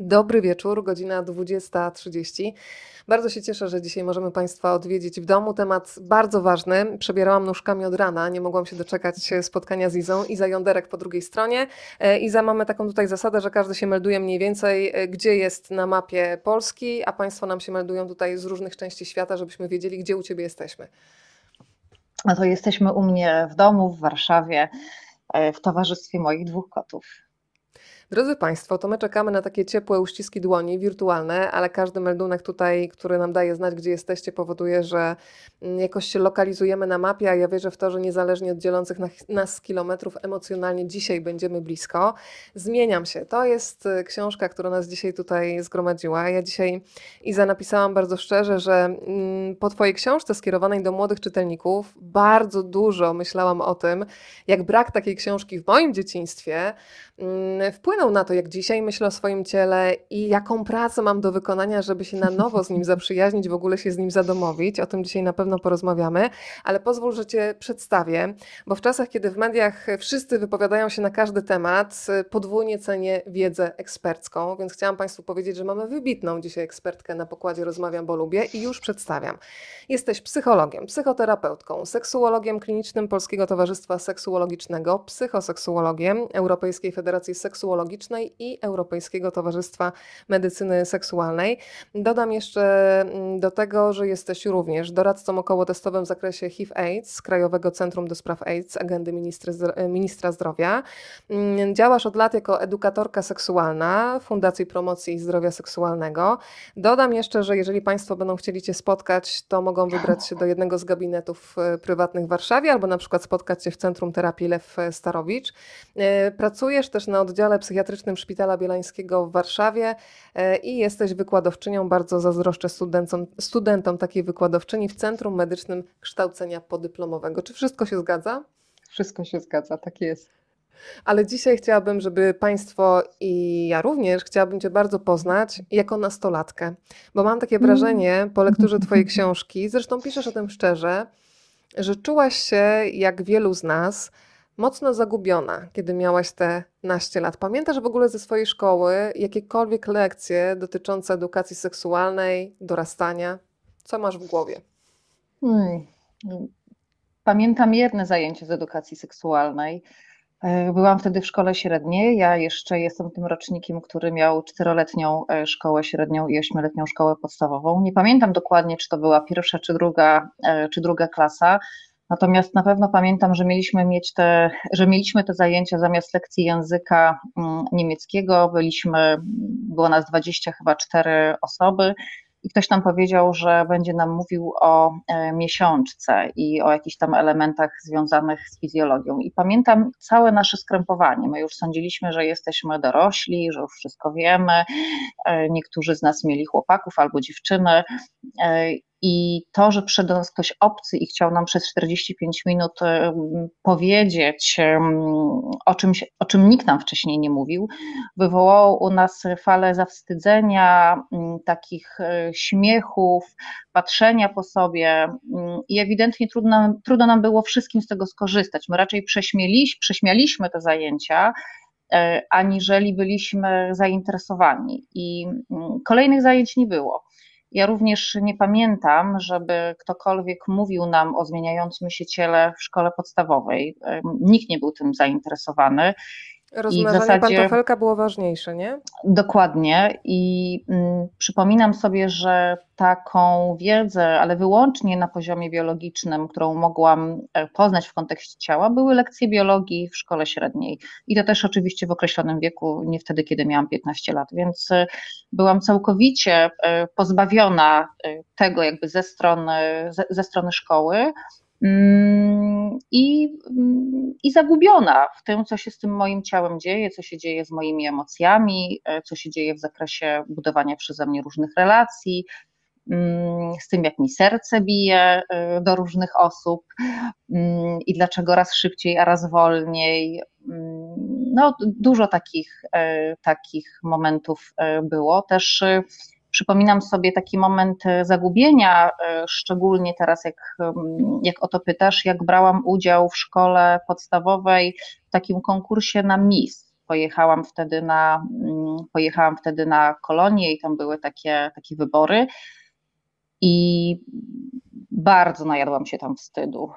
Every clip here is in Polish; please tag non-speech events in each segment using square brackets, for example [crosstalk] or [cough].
Dobry wieczór, godzina 20.30. Bardzo się cieszę, że dzisiaj możemy Państwa odwiedzić w domu. Temat bardzo ważny. Przebierałam nóżkami od rana, nie mogłam się doczekać spotkania z Izą. Iza Jąderek po drugiej stronie. E, Iza, mamy taką tutaj zasadę, że każdy się melduje mniej więcej, e, gdzie jest na mapie Polski, a Państwo nam się meldują tutaj z różnych części świata, żebyśmy wiedzieli, gdzie u Ciebie jesteśmy. No to jesteśmy u mnie w domu w Warszawie e, w towarzystwie moich dwóch kotów. Drodzy Państwo, to my czekamy na takie ciepłe uściski dłoni wirtualne, ale każdy meldunek tutaj, który nam daje znać, gdzie jesteście, powoduje, że mm, jakoś się lokalizujemy na mapie, a ja wierzę w to, że niezależnie od dzielących nas kilometrów, emocjonalnie dzisiaj będziemy blisko. Zmieniam się. To jest y, książka, która nas dzisiaj tutaj zgromadziła. Ja dzisiaj, Iza, napisałam bardzo szczerze, że mm, po Twojej książce skierowanej do młodych czytelników bardzo dużo myślałam o tym, jak brak takiej książki w moim dzieciństwie mm, wpłynął wpłynął na to, jak dzisiaj myślę o swoim ciele i jaką pracę mam do wykonania, żeby się na nowo z nim [laughs] zaprzyjaźnić, w ogóle się z nim zadomowić. O tym dzisiaj na pewno porozmawiamy, ale pozwól, że Cię przedstawię, bo w czasach, kiedy w mediach wszyscy wypowiadają się na każdy temat, podwójnie cenię wiedzę ekspercką, więc chciałam Państwu powiedzieć, że mamy wybitną dzisiaj ekspertkę na pokładzie Rozmawiam, bo lubię i już przedstawiam. Jesteś psychologiem, psychoterapeutką, seksuologiem klinicznym Polskiego Towarzystwa Seksuologicznego, psychoseksuologiem Europejskiej Federacji Seksuologii i Europejskiego Towarzystwa Medycyny Seksualnej. Dodam jeszcze mm, do tego, że jesteś również doradcą okołotestowym w zakresie HIV-AIDS Krajowego Centrum do Spraw AIDS Agendy Ministra Zdrowia. Mm, działasz od lat jako edukatorka seksualna Fundacji Promocji Zdrowia Seksualnego. Dodam jeszcze, że jeżeli Państwo będą chcieli Cię spotkać, to mogą wybrać się do jednego z gabinetów e, prywatnych w Warszawie albo na przykład spotkać się w Centrum Terapii Lew Starowicz. E, pracujesz też na oddziale psychiatrycznym Szpitala Bielańskiego w Warszawie e, i jesteś wykładowczynią. Bardzo zazdroszczę studentom, studentom takiej wykładowczyni w Centrum Medycznym Kształcenia Podyplomowego. Czy wszystko się zgadza? Wszystko się zgadza, tak jest. Ale dzisiaj chciałabym, żeby Państwo i ja również chciałabym Cię bardzo poznać jako nastolatkę, bo mam takie wrażenie po lekturze Twojej książki, zresztą piszesz o tym szczerze, że czułaś się, jak wielu z nas, mocno zagubiona, kiedy miałaś te naście lat. Pamiętasz w ogóle ze swojej szkoły jakiekolwiek lekcje dotyczące edukacji seksualnej, dorastania? Co masz w głowie? Hmm. Pamiętam jedne zajęcie z edukacji seksualnej. E, byłam wtedy w szkole średniej. Ja jeszcze jestem tym rocznikiem, który miał czteroletnią e, szkołę średnią i ośmioletnią szkołę podstawową. Nie pamiętam dokładnie, czy to była pierwsza, czy druga, e, czy druga klasa, Natomiast na pewno pamiętam, że mieliśmy mieć te, że mieliśmy te zajęcia zamiast lekcji języka mm, niemieckiego. Byliśmy, było nas 20 chyba 4 osoby i ktoś nam powiedział, że będzie nam mówił o e, miesiączce i o jakichś tam elementach związanych z fizjologią. I pamiętam całe nasze skrępowanie. My już sądziliśmy, że jesteśmy dorośli, że już wszystko wiemy. E, niektórzy z nas mieli chłopaków albo dziewczyny e, i to, że przyszedł nas ktoś obcy i chciał nam przez 45 minut powiedzieć o, czymś, o czym nikt nam wcześniej nie mówił, wywołało u nas falę zawstydzenia, takich e, śmiechów, patrzenia po sobie i ewidentnie trudno, trudno nam było wszystkim z tego skorzystać. My raczej prześmieliśmy, prześmialiśmy te zajęcia, e, aniżeli byliśmy zainteresowani. I kolejnych zajęć nie było. Ja również nie pamiętam, żeby ktokolwiek mówił nam o zmieniającym się ciele w szkole podstawowej. Nikt nie był tym zainteresowany. Rozmnażanie zasadzie, pantofelka było ważniejsze, nie? Dokładnie. I mm, przypominam sobie, że taką wiedzę, ale wyłącznie na poziomie biologicznym, którą mogłam e, poznać w kontekście ciała, były lekcje biologii w szkole średniej. I to też oczywiście w określonym wieku, nie wtedy, kiedy miałam 15 lat. Więc e, byłam całkowicie e, pozbawiona tego jakby ze strony, ze, ze strony szkoły. Mm, i, mm, i zagubiona w tym, co się z tym moim ciałem dzieje, co się dzieje z moimi emocjami, e, co się dzieje w zakresie budowania przeze mnie różnych relacji, mm, z tym, jak mi serce bije e, do różnych osób i dlaczego raz szybciej, a raz wolniej. No, dużo takich, e, takich momentów było. Też Przypominam sobie taki moment e, zagubienia, e, szczególnie teraz, jak, jak o to pytasz, jak brałam udział w szkole podstawowej w takim konkursie na Miss. pojechałam wtedy na, pojechałam wtedy na kolonię i tam były takie, takie wybory. I bardzo najadłam się tam wstydu.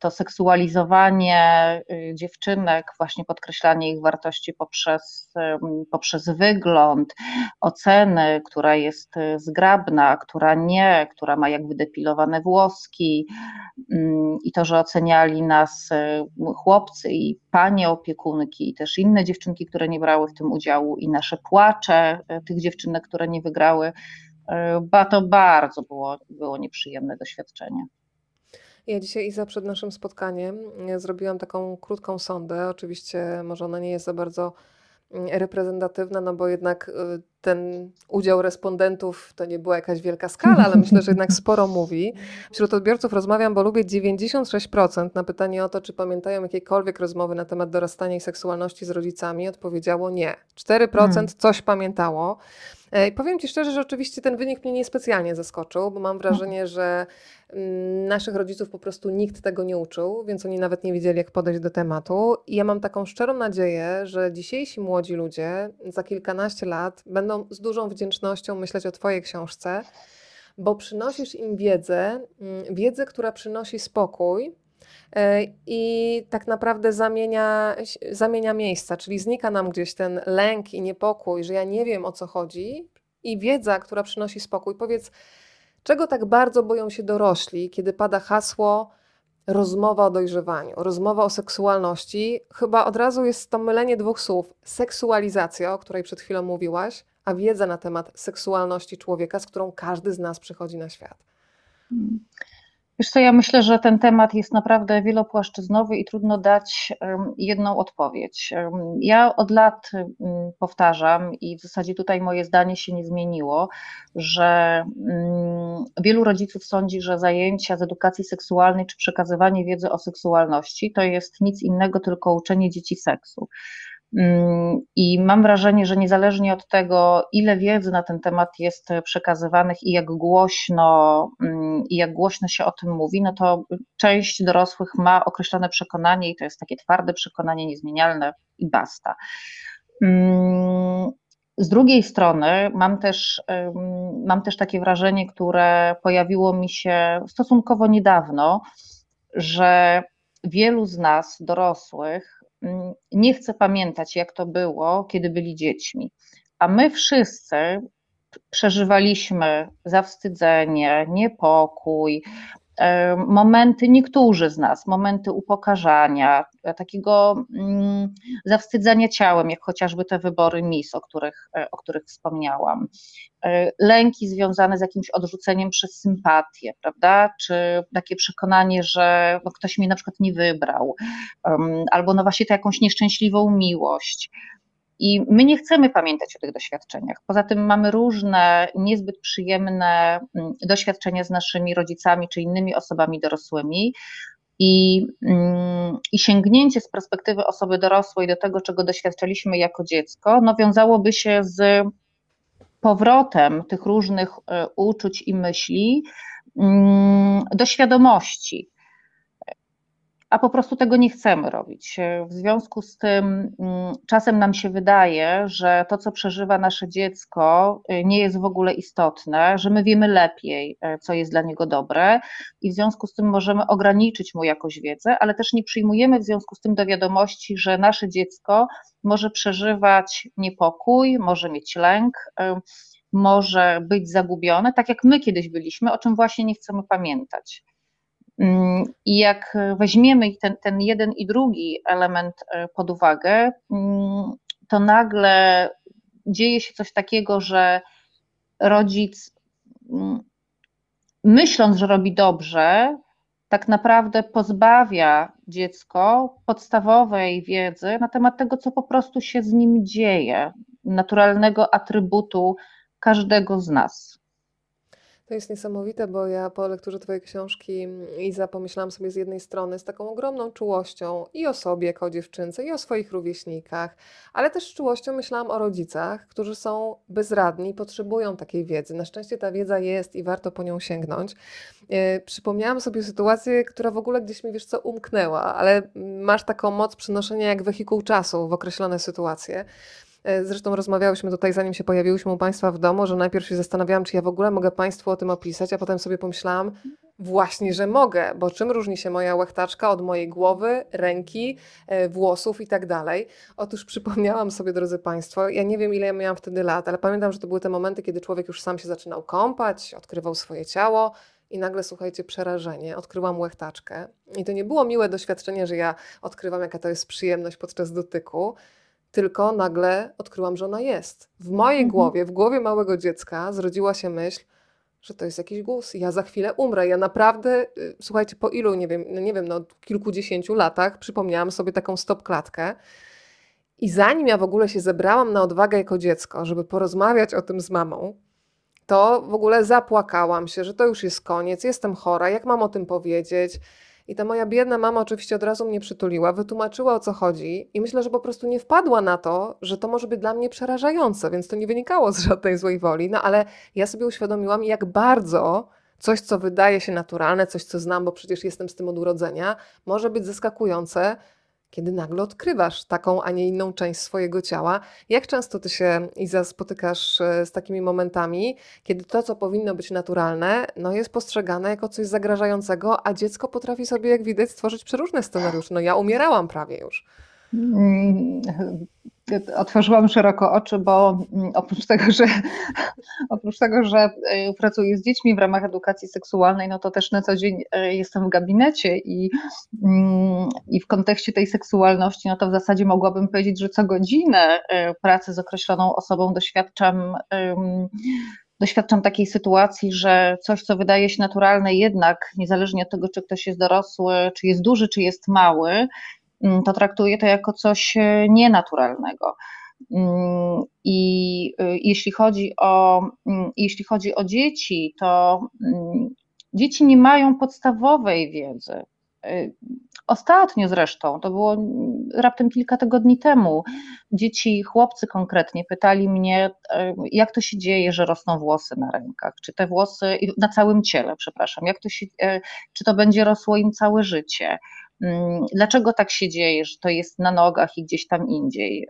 To seksualizowanie y, dziewczynek, właśnie podkreślanie ich wartości poprzez, poprzez wygląd, oceny, która jest y, zgrabna, która nie, która ma jak wydepilowane włoski i to, że oceniali nas y, chłopcy i panie opiekunki i też inne dziewczynki, które nie brały w tym udziału i nasze płacze tych dziewczynek, które nie wygrały, Ba, to bardzo było, było nieprzyjemne doświadczenie. Ja dzisiaj, Iza, przed naszym spotkaniem e, zrobiłam taką krótką sondę. Oczywiście może ona nie jest za bardzo reprezentatywna, no bo jednak y, ten udział respondentów to nie była jakaś wielka skala, ale myślę, że jednak sporo [laughs] mówi. Wśród odbiorców rozmawiam, bo lubię 96% na pytanie o to, czy pamiętają jakiekolwiek rozmowy na temat dorastania i seksualności z rodzicami, odpowiedziało nie. 4% hmm. coś pamiętało. E, I powiem Ci szczerze, że oczywiście ten wynik mnie niespecjalnie zaskoczył, bo mam wrażenie, że mm, naszych rodziców po prostu nikt tego nie uczył, więc oni nawet nie wiedzieli, jak podejść do tematu. I ja mam taką szczerą nadzieję, że dzisiejsi młodzi ludzie za kilkanaście lat będą z dużą wdzięcznością myśleć o Twojej książce, bo przynosisz im wiedzę, mm, wiedzę, która przynosi spokój, e, i tak naprawdę zamienia, zamienia miejsca, czyli znika nam gdzieś ten lęk i niepokój, że ja nie wiem o co chodzi, i wiedza, która przynosi spokój. Powiedz, czego tak bardzo boją się dorośli, kiedy pada hasło rozmowa o dojrzewaniu, rozmowa o seksualności? Chyba od razu jest to mylenie dwóch słów: seksualizacja, o której przed chwilą mówiłaś, a wiedza na temat seksualności człowieka, z którą każdy z nas przychodzi na świat. Wiesz co, ja myślę, że ten temat jest naprawdę wielopłaszczyznowy i trudno dać jedną odpowiedź. Ja od lat powtarzam i w zasadzie tutaj moje zdanie się nie zmieniło, że wielu rodziców sądzi, że zajęcia z edukacji seksualnej czy przekazywanie wiedzy o seksualności to jest nic innego, tylko uczenie dzieci seksu. Mm, I mam wrażenie, że niezależnie od tego, ile wiedzy na ten temat jest przekazywanych i jak głośno, mm, i jak głośno się o tym mówi, no to część dorosłych ma określone przekonanie i to jest takie twarde przekonanie, niezmienialne i basta. Mm, z drugiej strony mam też, mam też takie wrażenie, które pojawiło mi się stosunkowo niedawno, że wielu z nas, dorosłych, nie chce pamiętać, jak to było, kiedy byli dziećmi. A my wszyscy przeżywaliśmy zawstydzenie, niepokój, momenty, niektórzy z nas, momenty upokarzania, e, takiego mm, zawstydzania ciałem, jak chociażby te wybory MIS, o których, e, o których wspomniałam. Lęki związane z jakimś odrzuceniem przez sympatię, prawda? Czy takie przekonanie, że no, ktoś mnie na przykład nie wybrał, albo no właśnie to jakąś nieszczęśliwą miłość. I my nie chcemy pamiętać o tych doświadczeniach. Poza tym mamy różne niezbyt przyjemne mm, doświadczenia z naszymi rodzicami czy innymi osobami dorosłymi. I, mm, I sięgnięcie z perspektywy osoby dorosłej do tego, czego doświadczaliśmy jako dziecko, no wiązałoby się z powrotem tych różnych e, uczuć i myśli mm, do świadomości a po prostu tego nie chcemy robić. W związku z tym mm, czasem nam się wydaje, że to, co przeżywa nasze dziecko, y, nie jest w ogóle istotne, że my wiemy lepiej, y, co jest dla niego dobre i w związku z tym możemy ograniczyć mu jakoś wiedzę, ale też nie przyjmujemy w związku z tym do wiadomości, że nasze dziecko może przeżywać niepokój, może mieć lęk, może być zagubione, tak jak my kiedyś byliśmy, o czym właśnie nie chcemy pamiętać. Mm, I jak weźmiemy ten, ten jeden i drugi element e, pod uwagę, mm, to nagle dzieje się coś takiego, że rodzic, mm, myśląc, że robi dobrze, tak naprawdę pozbawia dziecko podstawowej wiedzy na temat tego, co po prostu się z nim dzieje, naturalnego atrybutu każdego z nas. To jest niesamowite, bo ja po lekturze Twojej książki Iza pomyślałam sobie z jednej strony z taką ogromną czułością i o sobie jako dziewczynce, i o swoich rówieśnikach, ale też z czułością myślałam o rodzicach, którzy są bezradni i potrzebują takiej wiedzy. Na szczęście ta wiedza jest i warto po nią sięgnąć. Yy, przypomniałam sobie sytuację, która w ogóle gdzieś mi, wiesz co, umknęła, ale masz taką moc przenoszenia jak wehikuł czasu w określone sytuacje. E, zresztą rozmawiałyśmy tutaj, zanim się pojawiłyśmy u Państwa w domu, że najpierw się zastanawiałam, czy ja w ogóle mogę Państwu o tym opisać, a potem sobie pomyślałam, właśnie, że mogę, bo czym różni się moja łechtaczka od mojej głowy, ręki, e, włosów i tak dalej. Otóż przypomniałam sobie, drodzy Państwo, ja nie wiem ile ja miałam wtedy lat, ale pamiętam, że to były te momenty, kiedy człowiek już sam się zaczynał kąpać, odkrywał swoje ciało, i nagle, słuchajcie, przerażenie, odkryłam łechtaczkę. I to nie było miłe doświadczenie, że ja odkrywam, jaka to jest przyjemność podczas dotyku, tylko nagle odkryłam, że ona jest. W mojej mhm. głowie, w głowie małego dziecka zrodziła się myśl, że to jest jakiś głos. Ja za chwilę umrę. Ja naprawdę, y, słuchajcie, po ilu, nie wiem, no nie wiem, no kilkudziesięciu latach przypomniałam sobie taką stop klatkę. I zanim ja w ogóle się zebrałam na odwagę jako dziecko, żeby porozmawiać o tym z mamą, to w ogóle zapłakałam się, że to już jest koniec, jestem chora, jak mam o tym powiedzieć? I ta moja biedna mama oczywiście od razu mnie przytuliła, wytłumaczyła o co chodzi i myślę, że po prostu nie wpadła na to, że to może być dla mnie przerażające, więc to nie wynikało z żadnej złej woli, no ale ja sobie uświadomiłam, jak bardzo coś, co wydaje się naturalne, coś, co znam, bo przecież jestem z tym od urodzenia, może być zaskakujące kiedy nagle odkrywasz taką, a nie inną część swojego ciała. Jak często ty się, Iza, spotykasz e, z takimi momentami, kiedy to, co powinno być naturalne, no jest postrzegane jako coś zagrażającego, a dziecko potrafi sobie, jak widać, stworzyć przeróżne scenariusze. No ja umierałam prawie już. Otworzyłam szeroko oczy, bo mm, oprócz tego, że [laughs] oprócz tego, że y, pracuję z dziećmi w ramach edukacji seksualnej, no to też na co dzień y, jestem w gabinecie i, mm, i w kontekście tej seksualności, no to w zasadzie mogłabym powiedzieć, że co godzinę y, pracy z określoną osobą doświadczam doświadczam takiej sytuacji, że coś, co wydaje się naturalne, jednak niezależnie od tego, czy ktoś jest dorosły, czy jest duży, czy jest mały, to traktuje to jako coś e, nienaturalnego. Mm, I e, jeśli chodzi o, mm, jeśli chodzi o dzieci, to dzieci nie mają podstawowej wiedzy. E, ostatnio zresztą, to było raptem kilka tygodni temu, dzieci, chłopcy konkretnie pytali mnie, jak to się dzieje, że rosną włosy na rękach, czy te włosy, na całym ciele, przepraszam, jak to się, czy to będzie rosło im całe życie, Mm, dlaczego tak się dzieje, że to jest na nogach i gdzieś tam indziej?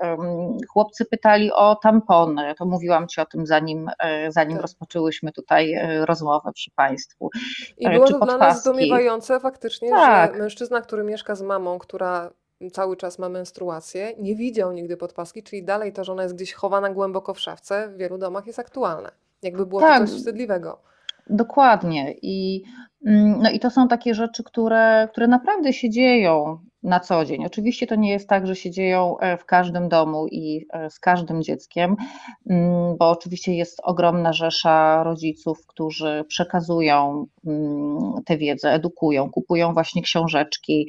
Chłopcy pytali o tampony, to mówiłam Ci o tym zanim, e, zanim tak. rozpoczęłyśmy tutaj e, rozmowę przy Państwu. I e, było to dla nas zdumiewające faktycznie, tak. że mężczyzna, który mieszka z mamą, która cały czas ma menstruację, nie widział nigdy podpaski, czyli dalej to, że ona jest gdzieś chowana głęboko w szafce, w wielu domach jest aktualne. Jakby było tak. to coś wstydliwego. Dokładnie. I, mm, no i to są takie rzeczy, które, które naprawdę się dzieją na co dzień. Oczywiście to nie jest tak, że się dzieją e, w każdym domu i e, z każdym dzieckiem, mm, bo oczywiście jest ogromna rzesza rodziców, którzy przekazują mm, tę wiedzę, edukują, kupują właśnie książeczki,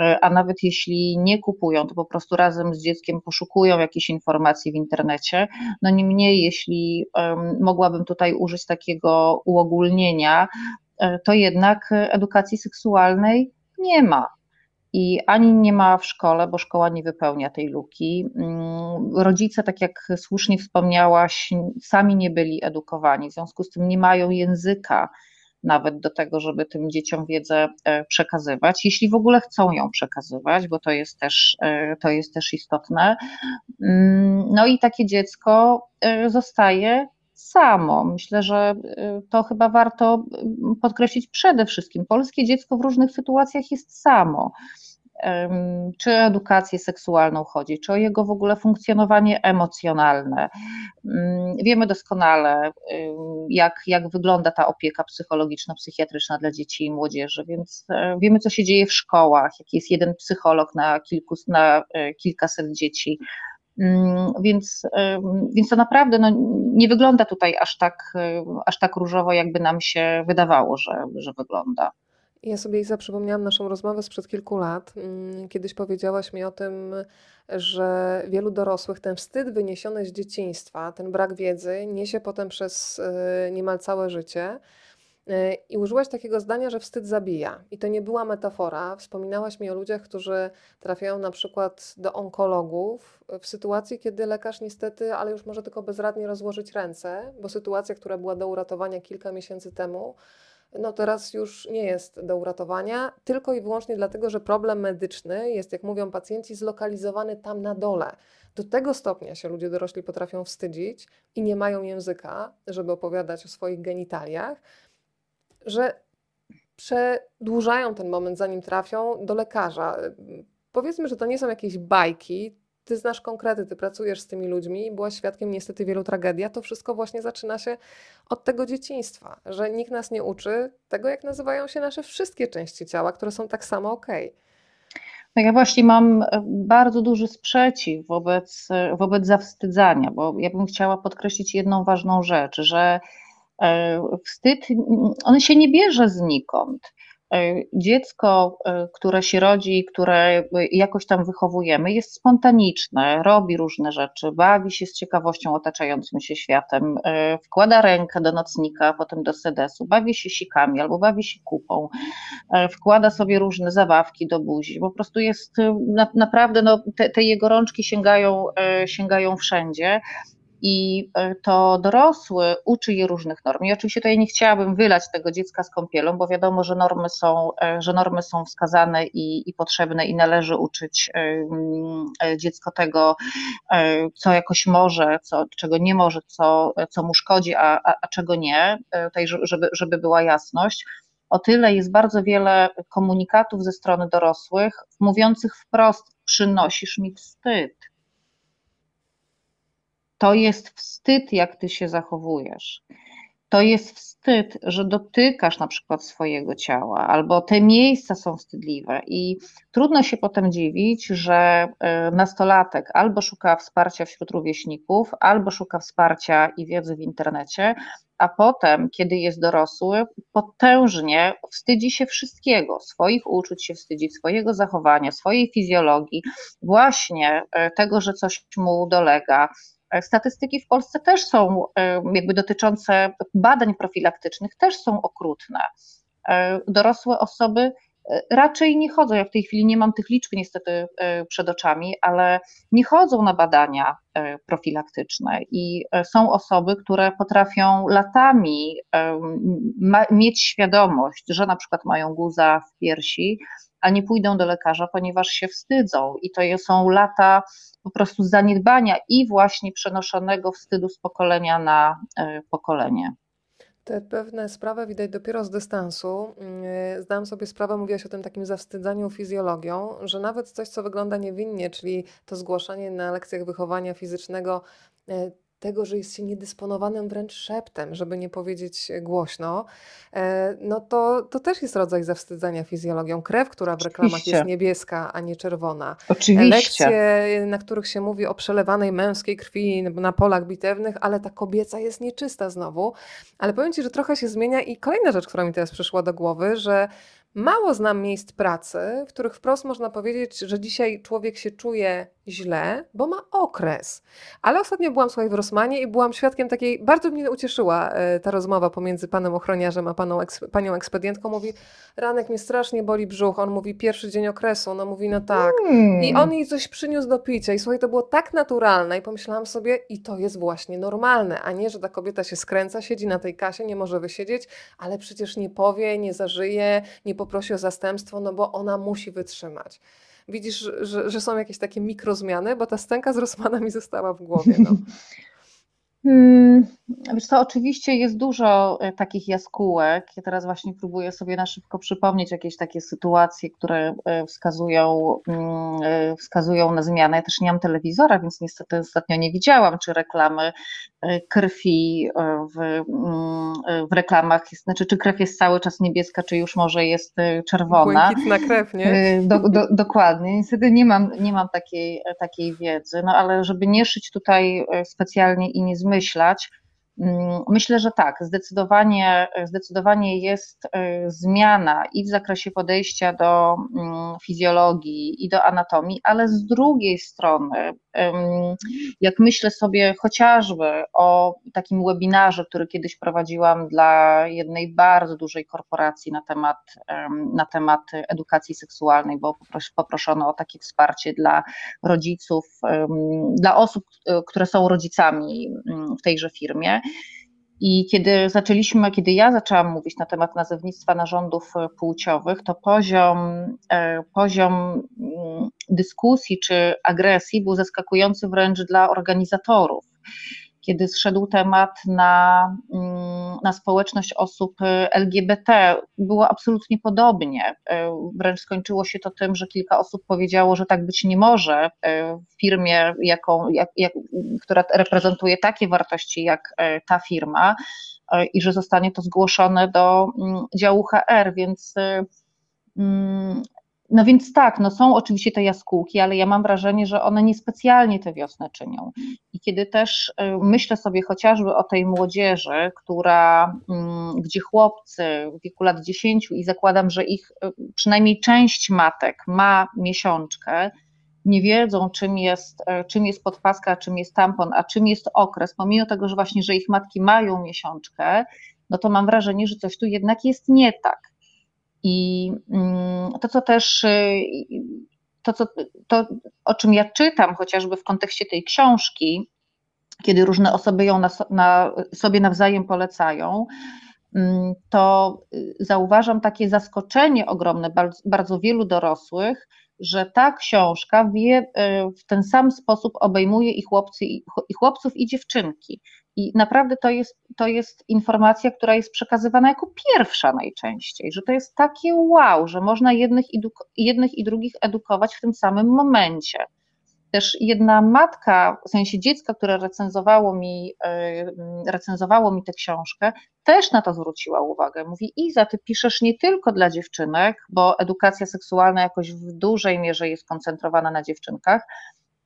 e, a nawet jeśli nie kupują, to po prostu razem z dzieckiem poszukują jakichś informacji w internecie. No niemniej, jeśli mogłabym tutaj użyć takiego uogólnienia, to jednak edukacji seksualnej nie ma i ani nie ma w szkole, bo szkoła nie wypełnia tej luki. Mm, rodzice, tak jak słusznie wspomniałaś, sami nie byli edukowani, w związku z tym nie mają języka nawet do tego, żeby tym dzieciom wiedzę e, przekazywać, jeśli w ogóle chcą ją przekazywać, bo to jest też, e, to jest też istotne. Mm, no i takie dziecko e, zostaje samo. Myślę, że to chyba warto podkreślić przede wszystkim. Polskie dziecko w różnych sytuacjach jest samo czy o edukację seksualną chodzi, czy o jego w ogóle funkcjonowanie emocjonalne. Mm, wiemy doskonale, jak, jak wygląda ta opieka psychologiczno-psychiatryczna dla dzieci i młodzieży, więc e, wiemy, co się dzieje w szkołach, jaki jest jeden psycholog na, kilku, na e, kilkaset dzieci. Mm, więc, więc to naprawdę no, nie wygląda tutaj aż tak, aż tak różowo, jakby nam się wydawało, że, że wygląda. Ja sobie Iza przypomniałam naszą rozmowę sprzed kilku lat. Mm, kiedyś powiedziałaś mi o tym, że wielu dorosłych ten wstyd wyniesiony z dzieciństwa, ten brak wiedzy niesie potem przez y, niemal całe życie. Y, I użyłaś takiego zdania, że wstyd zabija. I to nie była metafora. Wspominałaś mi o ludziach, którzy trafiają na przykład do onkologów w sytuacji, kiedy lekarz niestety, ale już może tylko bezradnie rozłożyć ręce, bo sytuacja, która była do uratowania kilka miesięcy temu, no teraz już nie jest do uratowania, tylko i wyłącznie dlatego, że problem medyczny jest, jak mówią pacjenci, zlokalizowany tam na dole. Do tego stopnia się ludzie dorośli potrafią wstydzić i nie mają języka, żeby opowiadać o swoich genitaliach, że przedłużają ten moment, zanim trafią do lekarza. Powiedzmy, że to nie są jakieś bajki, ty znasz konkrety, ty pracujesz z tymi ludźmi, byłaś świadkiem niestety wielu tragedii, a to wszystko właśnie zaczyna się od tego dzieciństwa, że nikt nas nie uczy tego, jak nazywają się nasze wszystkie części ciała, które są tak samo okej. Okay. No ja właśnie mam e, bardzo duży sprzeciw wobec, e, wobec zawstydzania, bo ja bym chciała podkreślić jedną ważną rzecz, że wstyd, on się nie bierze znikąd. E, dziecko, e, które się rodzi, które jakoś tam wychowujemy, jest spontaniczne, robi różne rzeczy, bawi się z ciekawością otaczającym się światem, e, wkłada rękę do nocnika, potem do sedesu, bawi się sikami albo bawi się kupą, wkłada sobie różne zabawki do buzi. Po prostu jest naprawdę, no, te, te jego rączki sięgają, sięgają wszędzie i e, to dorosły uczy je różnych norm. I oczywiście tutaj nie chciałabym wylać tego dziecka z kąpielą, bo wiadomo, że normy są, e, że normy są wskazane i, i potrzebne i należy uczyć e, dziecko tego, co jakoś może, co, czego nie może, co, co mu szkodzi, a, a, a czego nie, tutaj, żeby, żeby była jasność. O tyle jest bardzo wiele komunikatów ze strony dorosłych mówiących wprost: przynosisz mi wstyd to jest wstyd, jak ty się zachowujesz. To jest wstyd, że dotykasz na przykład swojego ciała, albo te miejsca są wstydliwe, i trudno się potem dziwić, że e, nastolatek albo szuka wsparcia wśród rówieśników, albo szuka wsparcia i wiedzy w internecie, a potem, kiedy jest dorosły, potężnie wstydzi się wszystkiego, swoich uczuć się wstydzi, swojego zachowania, swojej fizjologii, właśnie e, tego, że coś mu dolega, statystyki w Polsce też są, e, jakby dotyczące badań profilaktycznych, też są okrutne. E, dorosłe osoby raczej nie chodzą. Ja w tej chwili nie mam tych liczb niestety przed oczami, ale nie chodzą na badania profilaktyczne i są osoby, które potrafią latami mieć świadomość, że na przykład mają guza w piersi, a nie pójdą do lekarza, ponieważ się wstydzą. I to są lata po prostu zaniedbania i właśnie przenoszonego wstydu z pokolenia na e, pokolenie. Te pewne sprawy widać dopiero z dystansu. Mm, zdałam sobie sprawę, mówiłaś o tym takim zawstydzaniu fizjologią, że nawet coś, co wygląda niewinnie, czyli to zgłaszanie na lekcjach wychowania fizycznego e, tego, że jest się niedysponowanym wręcz szeptem, żeby nie powiedzieć głośno, e, no to, to też jest rodzaj zawstydzania fizjologią. Krew, która w reklamach Oczywiście. jest niebieska, a nie czerwona. Oczywiście. Lekcje, na których się mówi o przelewanej męskiej krwi na polach bitewnych, ale ta kobieca jest nieczysta znowu. Ale powiem Ci, że trochę się zmienia i kolejna rzecz, która mi teraz przyszła do głowy, że Mało znam miejsc pracy, w których wprost można powiedzieć, że dzisiaj człowiek się czuje źle, bo ma okres. Ale ostatnio byłam słuchaj w Rosmanie i byłam świadkiem takiej, bardzo mnie ucieszyła e, ta rozmowa pomiędzy panem ochroniarzem a paną, panią ekspedientką. Mówi, ranek mnie strasznie boli brzuch. On mówi, pierwszy dzień okresu. Ona mówi, no tak. Hmm. I on jej coś przyniósł do picia i słuchaj, to było tak naturalne i pomyślałam sobie, i to jest właśnie normalne, a nie, że ta kobieta się skręca, siedzi na tej kasie, nie może wysiedzieć, ale przecież nie powie, nie zażyje, nie poprosi o zastępstwo, no bo ona musi wytrzymać widzisz, że, że są jakieś takie mikrozmiany, bo ta stęka z Rosmana mi została w głowie. No. [laughs] Hmm, wiesz co, oczywiście jest dużo e, takich jaskółek. Ja teraz właśnie próbuję sobie na szybko przypomnieć jakieś takie sytuacje, które e, wskazują, mm, e, wskazują na zmianę. Ja też nie mam telewizora, więc niestety ostatnio nie widziałam, czy reklamy krwi w, mm, w reklamach, znaczy czy krew jest cały czas niebieska, czy już może jest czerwona. Błękitna krew, nie? Do, do, dokładnie. Niestety nie mam, nie mam takiej, takiej wiedzy, no ale żeby nie szyć tutaj specjalnie i nie zmyślać, myślę, że tak, zdecydowanie, zdecydowanie jest y, zmiana i w zakresie podejścia do mm, fizjologii i do anatomii, ale z drugiej strony, jak myślę sobie chociażby o takim webinarze, który kiedyś prowadziłam dla jednej bardzo dużej korporacji na temat, na temat edukacji seksualnej, bo poproszono o takie wsparcie dla rodziców, dla osób, y, które są rodzicami mm, w tejże firmie. I kiedy zaczęliśmy, kiedy ja zaczęłam mówić na temat nazewnictwa narządów e, płciowych, to poziom, e, poziom mm, dyskusji czy agresji był zaskakujący wręcz dla organizatorów kiedy zszedł temat na, mm, na społeczność osób y, LGBT. Było absolutnie podobnie. Y, wręcz skończyło się to tym, że kilka osób powiedziało, że tak być nie może y, w firmie, jaką, jak, jak, która reprezentuje takie wartości jak ta firma i że zostanie to zgłoszone do mm, działu HR, więc mm, no więc tak, no są oczywiście te jaskółki, ale ja mam wrażenie, że one niespecjalnie tę wiosnę czynią. I kiedy też y, myślę sobie chociażby o tej młodzieży, która, mm, gdzie chłopcy w wieku lat 10 i zakładam, że ich y, przynajmniej część matek ma miesiączkę, nie wiedzą, czym jest, y, czym jest podpaska, czym jest tampon, a czym jest okres, pomimo tego, że właśnie, że ich matki mają miesiączkę, no to mam wrażenie, że coś tu jednak jest nie tak. I mm, to, co też, y, to, co, to, o czym ja czytam, chociażby w kontekście tej książki, kiedy różne osoby ją na, na, sobie nawzajem polecają, mm, to y, zauważam takie zaskoczenie ogromne bardzo, bardzo wielu dorosłych, że ta książka wie, y, w ten sam sposób obejmuje i, chłopcy, i chłopców, i dziewczynki. I naprawdę to jest, to jest informacja, która jest przekazywana jako pierwsza najczęściej, że to jest takie wow, że można jednych jednych i drugich edukować w tym samym momencie. Też jedna matka, w sensie dziecka, które recenzowało mi, e, recenzowało mi tę książkę, też na to zwróciła uwagę. Mówi: Iza, ty piszesz nie tylko dla dziewczynek, bo edukacja seksualna jakoś w dużej mierze jest koncentrowana na dziewczynkach,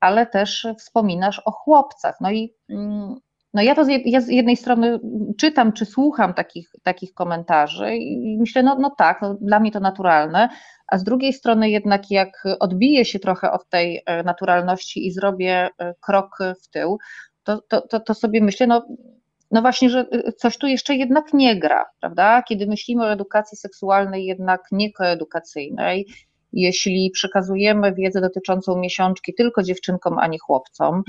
ale też wspominasz o chłopcach. No i mm, no ja to z, ja z jednej strony czytam czy słucham takich, takich komentarzy i myślę, no, no tak, no dla mnie to naturalne, a z drugiej strony jednak jak odbiję się trochę od tej e, naturalności i zrobię e, krok w tył, to, to, to, to sobie myślę, no, no właśnie, że e, coś tu jeszcze jednak nie gra, prawda? Kiedy myślimy o edukacji seksualnej, jednak niekoedukacyjnej, jeśli przekazujemy wiedzę dotyczącą miesiączki tylko dziewczynkom, a nie chłopcom,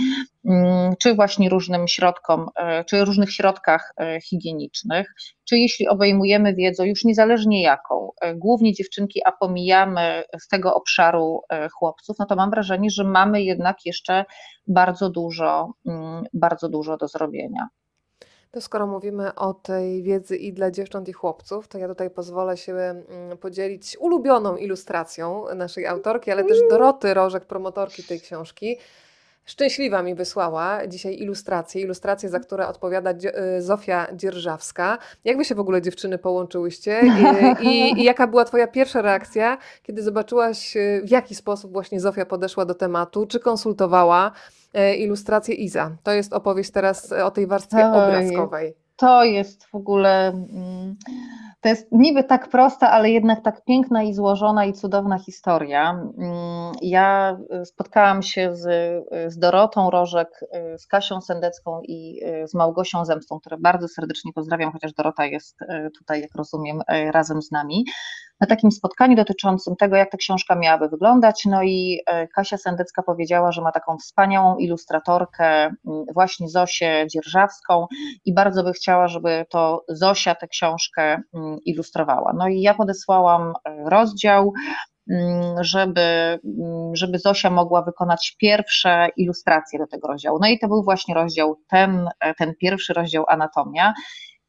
mm, czy właśnie różnym środkom, e, czy różnych środkach e, higienicznych, czy jeśli obejmujemy wiedzą już niezależnie jaką, e, głównie dziewczynki, a pomijamy z tego obszaru chłopców, no to mam wrażenie, że mamy jednak jeszcze bardzo dużo, mm, bardzo dużo do zrobienia. To skoro mówimy o tej wiedzy i dla dziewcząt i chłopców, to ja tutaj pozwolę się mm, podzielić ulubioną ilustracją naszej autorki, ale też Doroty Rożek, promotorki tej książki. Szczęśliwa mi wysłała dzisiaj ilustrację, ilustrację, za które odpowiada y, Zofia Dzierżawska. Jak wy się w ogóle dziewczyny połączyłyście I, i, i, jaka była twoja pierwsza reakcja, kiedy zobaczyłaś y, w jaki sposób właśnie Zofia podeszła do tematu, czy konsultowała? E, ilustrację Iza. To jest opowieść teraz o tej warstwie Oj, obrazkowej. To jest w ogóle. Mm, to jest niby tak prosta, ale jednak tak piękna i złożona i cudowna historia. Mm, ja spotkałam się z, z Dorotą Rożek, z Kasią Sendecką i z Małgosią Zemstą, które bardzo serdecznie pozdrawiam, chociaż Dorota jest tutaj, jak rozumiem, razem z nami na takim spotkaniu dotyczącym tego, jak ta książka miałaby wyglądać. No i e, Kasia Sendecka powiedziała, że ma taką wspaniałą ilustratorkę, mm, właśnie Zosię Dzierżawską, i bardzo by chciała, żeby to Zosia tę książkę mm, ilustrowała. No i ja podesłałam e, rozdział mm, żeby, żeby Zosia mogła wykonać pierwsze ilustracje do tego rozdziału. No i to był właśnie rozdział, ten, e, ten pierwszy rozdział Anatomia.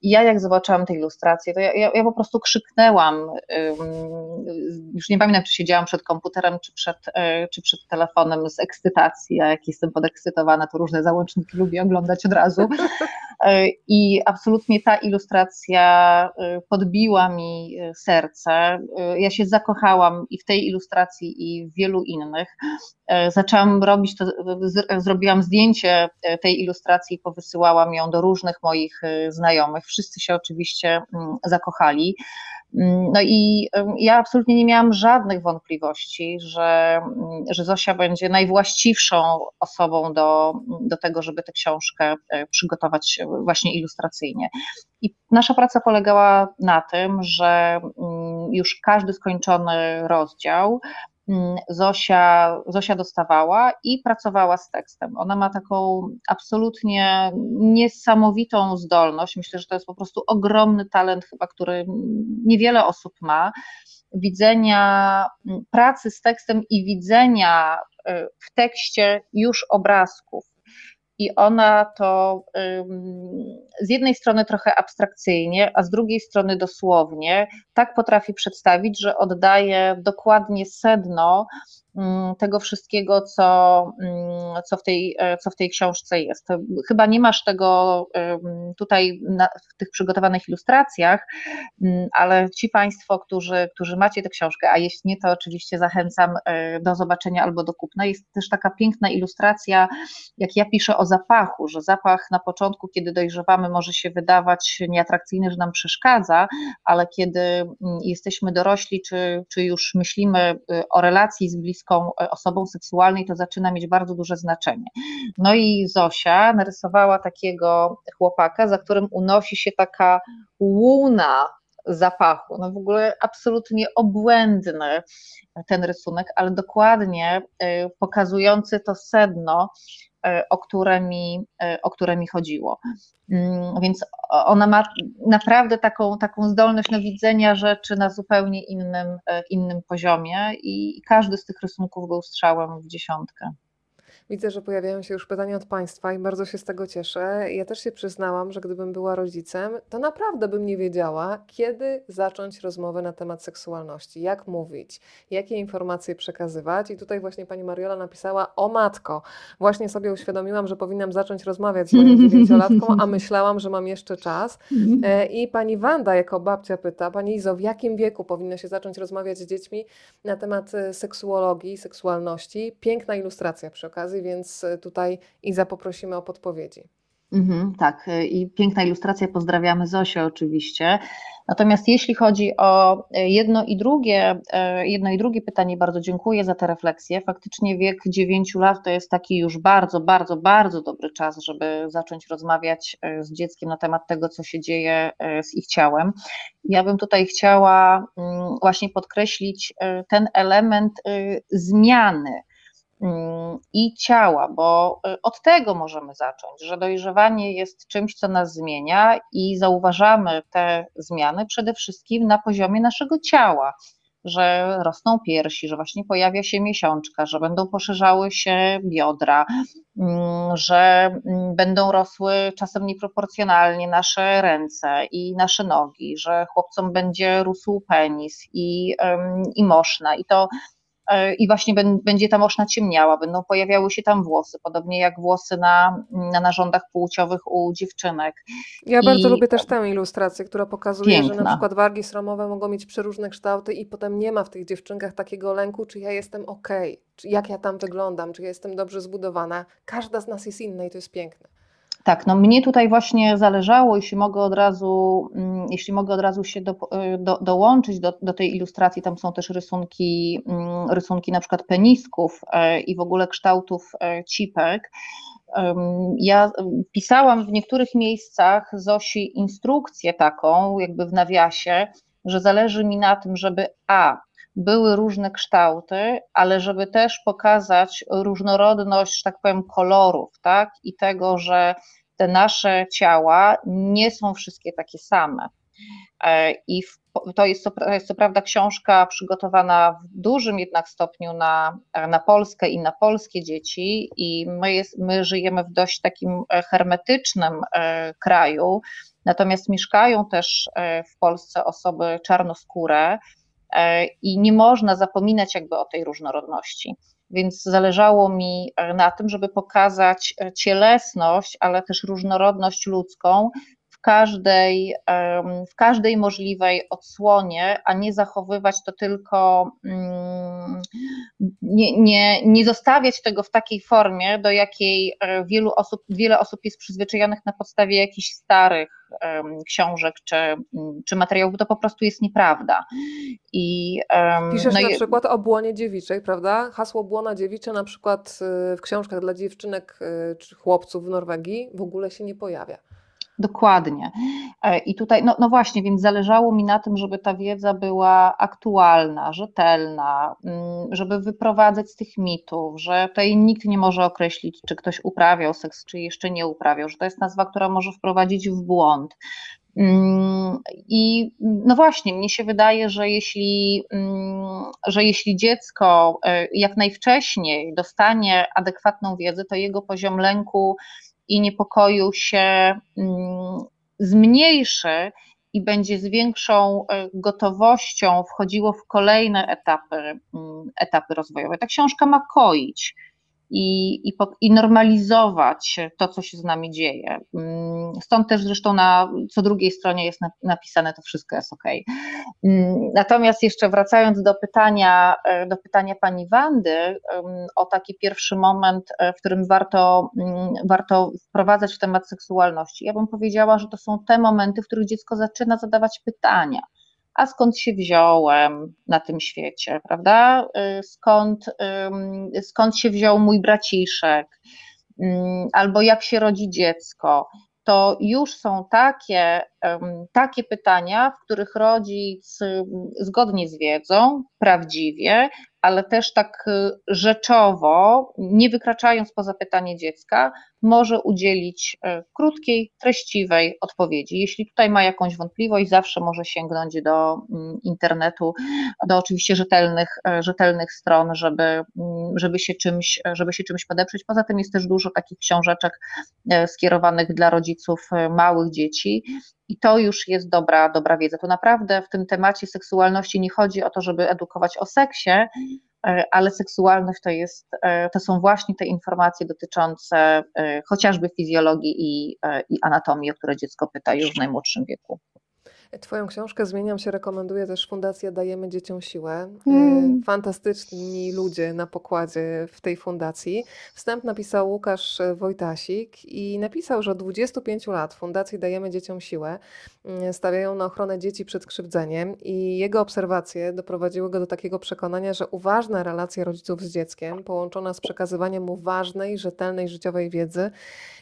I ja jak zobaczyłam te ilustracje, to ja, ja, ja po prostu krzyknęłam. Już nie pamiętam, czy siedziałam przed komputerem, czy przed, e, czy przed telefonem z ekscytacji. A jak jestem podekscytowana, to różne załączniki lubię oglądać od razu. I absolutnie ta ilustracja podbiła mi serce. Ja się zakochałam i w tej ilustracji, i w wielu innych. Zaczęłam robić to, zrobiłam zdjęcie tej ilustracji i powysyłałam ją do różnych moich znajomych. Wszyscy się oczywiście mm, zakochali. No i ja absolutnie nie miałam żadnych wątpliwości, że, że Zosia będzie najwłaściwszą osobą do, do tego, żeby tę książkę e, przygotować właśnie ilustracyjnie. I nasza praca polegała na tym, że mm, już każdy skończony rozdział Mm, Zosia, Zosia dostawała i pracowała z tekstem. Ona ma taką absolutnie niesamowitą zdolność. Myślę, że to jest po prostu ogromny talent, chyba, który niewiele osób ma. Widzenia mm, pracy z tekstem i widzenia y, w tekście już obrazków i ona to z jednej strony trochę abstrakcyjnie, a z drugiej strony dosłownie tak potrafi przedstawić, że oddaje dokładnie sedno tego wszystkiego, co, mm, co, w tej, e, co w tej książce jest. Chyba nie masz tego tutaj na, w tych przygotowanych ilustracjach, mm, ale ci Państwo, którzy, którzy macie tę książkę, a jeśli nie, to oczywiście zachęcam e, do zobaczenia albo do kupna. Jest też taka piękna ilustracja, jak ja piszę o zapachu, że zapach na początku, kiedy dojrzewamy, może się wydawać nieatrakcyjny, że nam przeszkadza, ale kiedy jesteśmy dorośli, czy, czy już myślimy y, o relacji z bliskim, bliską e, osobą seksualnej, to zaczyna mieć bardzo duże znaczenie. No i Zosia narysowała takiego chłopaka, za którym unosi się taka łuna zapachu. No w ogóle absolutnie obłędny ten rysunek, ale dokładnie e, pokazujący to sedno o które mi, e, o które mi chodziło. Mm, więc ona ma naprawdę taką, taką zdolność do widzenia rzeczy na zupełnie innym, e, innym poziomie i każdy z tych rysunków był strzałem w dziesiątkę. Widzę, że pojawiają się już pytania od Państwa i bardzo się z tego cieszę. Ja też się przyznałam, że gdybym była rodzicem, to naprawdę bym nie wiedziała, kiedy zacząć rozmowę na temat seksualności, jak mówić, jakie informacje przekazywać. I tutaj właśnie Pani Mariola napisała: O matko, właśnie sobie uświadomiłam, że powinnam zacząć rozmawiać z moją [laughs] dziewięciolatką, a myślałam, że mam jeszcze czas. E, I Pani Wanda jako babcia pyta: Pani Izo, w jakim wieku powinno się zacząć rozmawiać z dziećmi na temat e, seksuologii, seksualności? Piękna ilustracja przy okazji więc e, tutaj Iza poprosimy o podpowiedzi. Mhm, tak, e, i piękna ilustracja, pozdrawiamy Zosię oczywiście. Natomiast jeśli chodzi o e, jedno i drugie, jedno i drugie pytanie, bardzo dziękuję za te refleksje. Faktycznie wiek 9 lat to jest taki już bardzo, bardzo, bardzo dobry czas, żeby zacząć rozmawiać z dzieckiem na temat tego, co się dzieje z ich ciałem. Ja bym tutaj chciała mm, właśnie podkreślić ten element zmiany i ciała, bo y, od tego możemy zacząć, że dojrzewanie jest czymś, co nas zmienia i zauważamy te zmiany przede wszystkim na poziomie naszego ciała, że rosną piersi, że właśnie pojawia się miesiączka, że będą poszerzały się biodra, mm, że mm, będą rosły czasem nieproporcjonalnie nasze ręce i nasze nogi, że chłopcom będzie rósł penis i, i moszna. I to i właśnie będzie ta moszna ciemniała, będą pojawiały się tam włosy, podobnie jak włosy na, na narządach płciowych u dziewczynek. Ja I... bardzo lubię też tę ilustrację, która pokazuje, Piękna. że na przykład wargi sromowe mogą mieć przeróżne kształty i potem nie ma w tych dziewczynkach takiego lęku, czy ja jestem ok, czy jak ja tam wyglądam, czy ja jestem dobrze zbudowana. Każda z nas jest inna i to jest piękne. Tak, no mnie tutaj właśnie zależało, jeśli mogę od razu, mm, jeśli mogę od razu się do, do, dołączyć do, do tej ilustracji, tam są też rysunki, mm, rysunki na przykład penisków e, i w ogóle kształtów e, cipek. Ja pisałam w niektórych miejscach Zosi instrukcję taką, jakby w nawiasie, że zależy mi na tym, żeby A były różne kształty, ale żeby też pokazać różnorodność, że tak powiem, kolorów, tak? I tego, że te nasze ciała nie są wszystkie takie same. E, I to jest, to jest co prawda książka przygotowana w dużym jednak stopniu na, na Polskę i na polskie dzieci, i my, jest, my żyjemy w dość takim hermetycznym e, kraju, natomiast mieszkają też e, w Polsce osoby czarnoskóre, E, i nie można zapominać jakby o tej różnorodności. Więc zależało mi na tym, żeby pokazać cielesność, ale też różnorodność ludzką każdej, w każdej możliwej odsłonie, a nie zachowywać to tylko, mm, nie, nie, nie zostawiać tego w takiej formie, do jakiej e, wielu osób, wiele osób jest przyzwyczajonych na podstawie jakichś starych książek czy, mm, czy materiałów, to po prostu jest nieprawda. I, Piszesz no na i... przykład o błonie dziewiczej, prawda? Hasło błona dziewicze na przykład y, w książkach dla dziewczynek y, czy chłopców w Norwegii w ogóle się nie pojawia. Dokładnie. E, I tutaj, no, no, właśnie, więc zależało mi na tym, żeby ta wiedza była aktualna, rzetelna, mm, żeby wyprowadzać z tych mitów, że tutaj nikt nie może określić, czy ktoś uprawiał seks, czy jeszcze nie uprawiał, że to jest nazwa, która może wprowadzić w błąd. Mm, I no właśnie, mnie się wydaje, że jeśli, mm, że jeśli dziecko e, jak najwcześniej dostanie adekwatną wiedzę, to jego poziom lęku i niepokoju się mm, zmniejszy i będzie z większą e, gotowością wchodziło w kolejne etapy, mm, etapy rozwojowe. Ta książka ma koić i, i, i, normalizować to, co się z nami dzieje. Mm, stąd też zresztą na co drugiej stronie jest napisane, to wszystko jest ok. Mm, natomiast jeszcze wracając do pytania, e, do pytania pani Wandy o taki pierwszy moment, e, w którym warto, mm, warto wprowadzać w temat seksualności, ja bym powiedziała, że to są te momenty, w których dziecko zaczyna zadawać pytania a skąd się wziąłem na tym świecie, prawda? Y, skąd, skąd się wziął mój braciszek, albo jak się rodzi dziecko. To już są takie, takie pytania, w których rodzic zgodnie z wiedzą, prawdziwie, ale też tak y, rzeczowo, nie wykraczając poza pytanie dziecka, może udzielić y, krótkiej, treściwej odpowiedzi. Jeśli tutaj ma jakąś wątpliwość, zawsze może sięgnąć do mm, internetu, do oczywiście rzetelnych, y, rzetelnych stron, żeby, mm, żeby, się czymś, żeby się czymś podeprzeć. Poza tym jest też dużo takich książeczek skierowanych dla rodziców małych dzieci. I to już jest dobra, dobra wiedza. To naprawdę w tym temacie seksualności nie chodzi o to, żeby edukować o seksie, E, ale seksualność to, jest, e, to są właśnie te informacje dotyczące e, chociażby fizjologii i, i anatomii, o które dziecko pyta już w najmłodszym wieku. Twoją książkę Zmieniam się rekomenduje też Fundacja Dajemy Dzieciom Siłę. Mm. Fantastyczni ludzie na pokładzie w tej fundacji. Wstęp napisał Łukasz Wojtasik i napisał, że od 25 lat Fundacji Dajemy Dzieciom Siłę mm, stawiają na ochronę dzieci przed krzywdzeniem i jego obserwacje doprowadziły go do takiego przekonania, że uważna relacja rodziców z dzieckiem, połączona z przekazywaniem mu ważnej, rzetelnej życiowej wiedzy,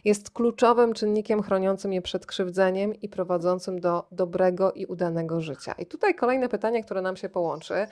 jest kluczowym czynnikiem chroniącym je przed krzywdzeniem i prowadzącym do dobrego i udanego życia. I tutaj kolejne pytanie, które nam się połączy.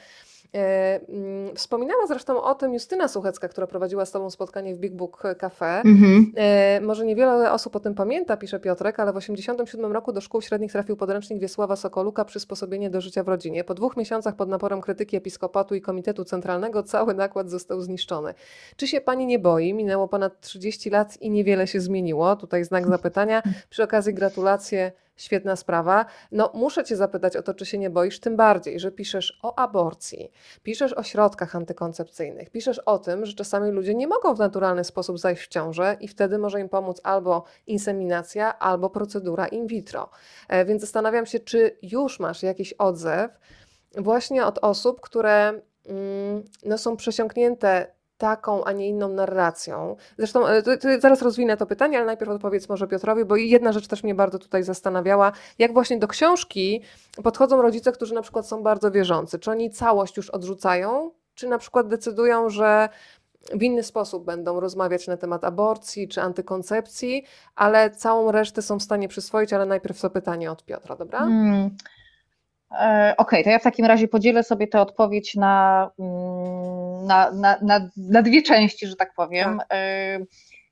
E, mm, wspominała zresztą o tym Justyna Suchecka, która prowadziła z Tobą spotkanie w Big Book Cafe. Mhm. E, może niewiele osób o tym pamięta, pisze Piotrek, ale w 1987 roku do szkół średnich trafił podręcznik Wiesława Sokoluka Przysposobienie do życia w rodzinie. Po dwóch miesiącach pod naporem krytyki Episkopatu i Komitetu Centralnego cały nakład został zniszczony. Czy się Pani nie boi? Minęło ponad 30 lat i niewiele się zmieniło. Tutaj znak zapytania. Przy okazji gratulacje Świetna sprawa. No, muszę Cię zapytać o to, czy się nie boisz, tym bardziej, że piszesz o aborcji, piszesz o środkach antykoncepcyjnych, piszesz o tym, że czasami ludzie nie mogą w naturalny sposób zajść w ciążę i wtedy może im pomóc albo inseminacja, albo procedura in vitro. E, więc zastanawiam się, czy już masz jakiś odzew właśnie od osób, które mm, no, są przesiąknięte taką, a nie inną narracją. Zresztą e, zaraz rozwinę to pytanie, ale najpierw odpowiedz może Piotrowi, bo jedna rzecz też mnie bardzo tutaj zastanawiała, jak właśnie do książki podchodzą rodzice, którzy na przykład są bardzo wierzący. Czy oni całość już odrzucają, czy na przykład decydują, że w inny sposób będą rozmawiać na temat aborcji czy antykoncepcji, ale całą resztę są w stanie przyswoić, ale najpierw to pytanie od Piotra, dobra? Hmm. E, okej, okay, to ja w takim razie podzielę sobie tę odpowiedź na, mm, na, na, na, na dwie części, że tak powiem. Tak. E,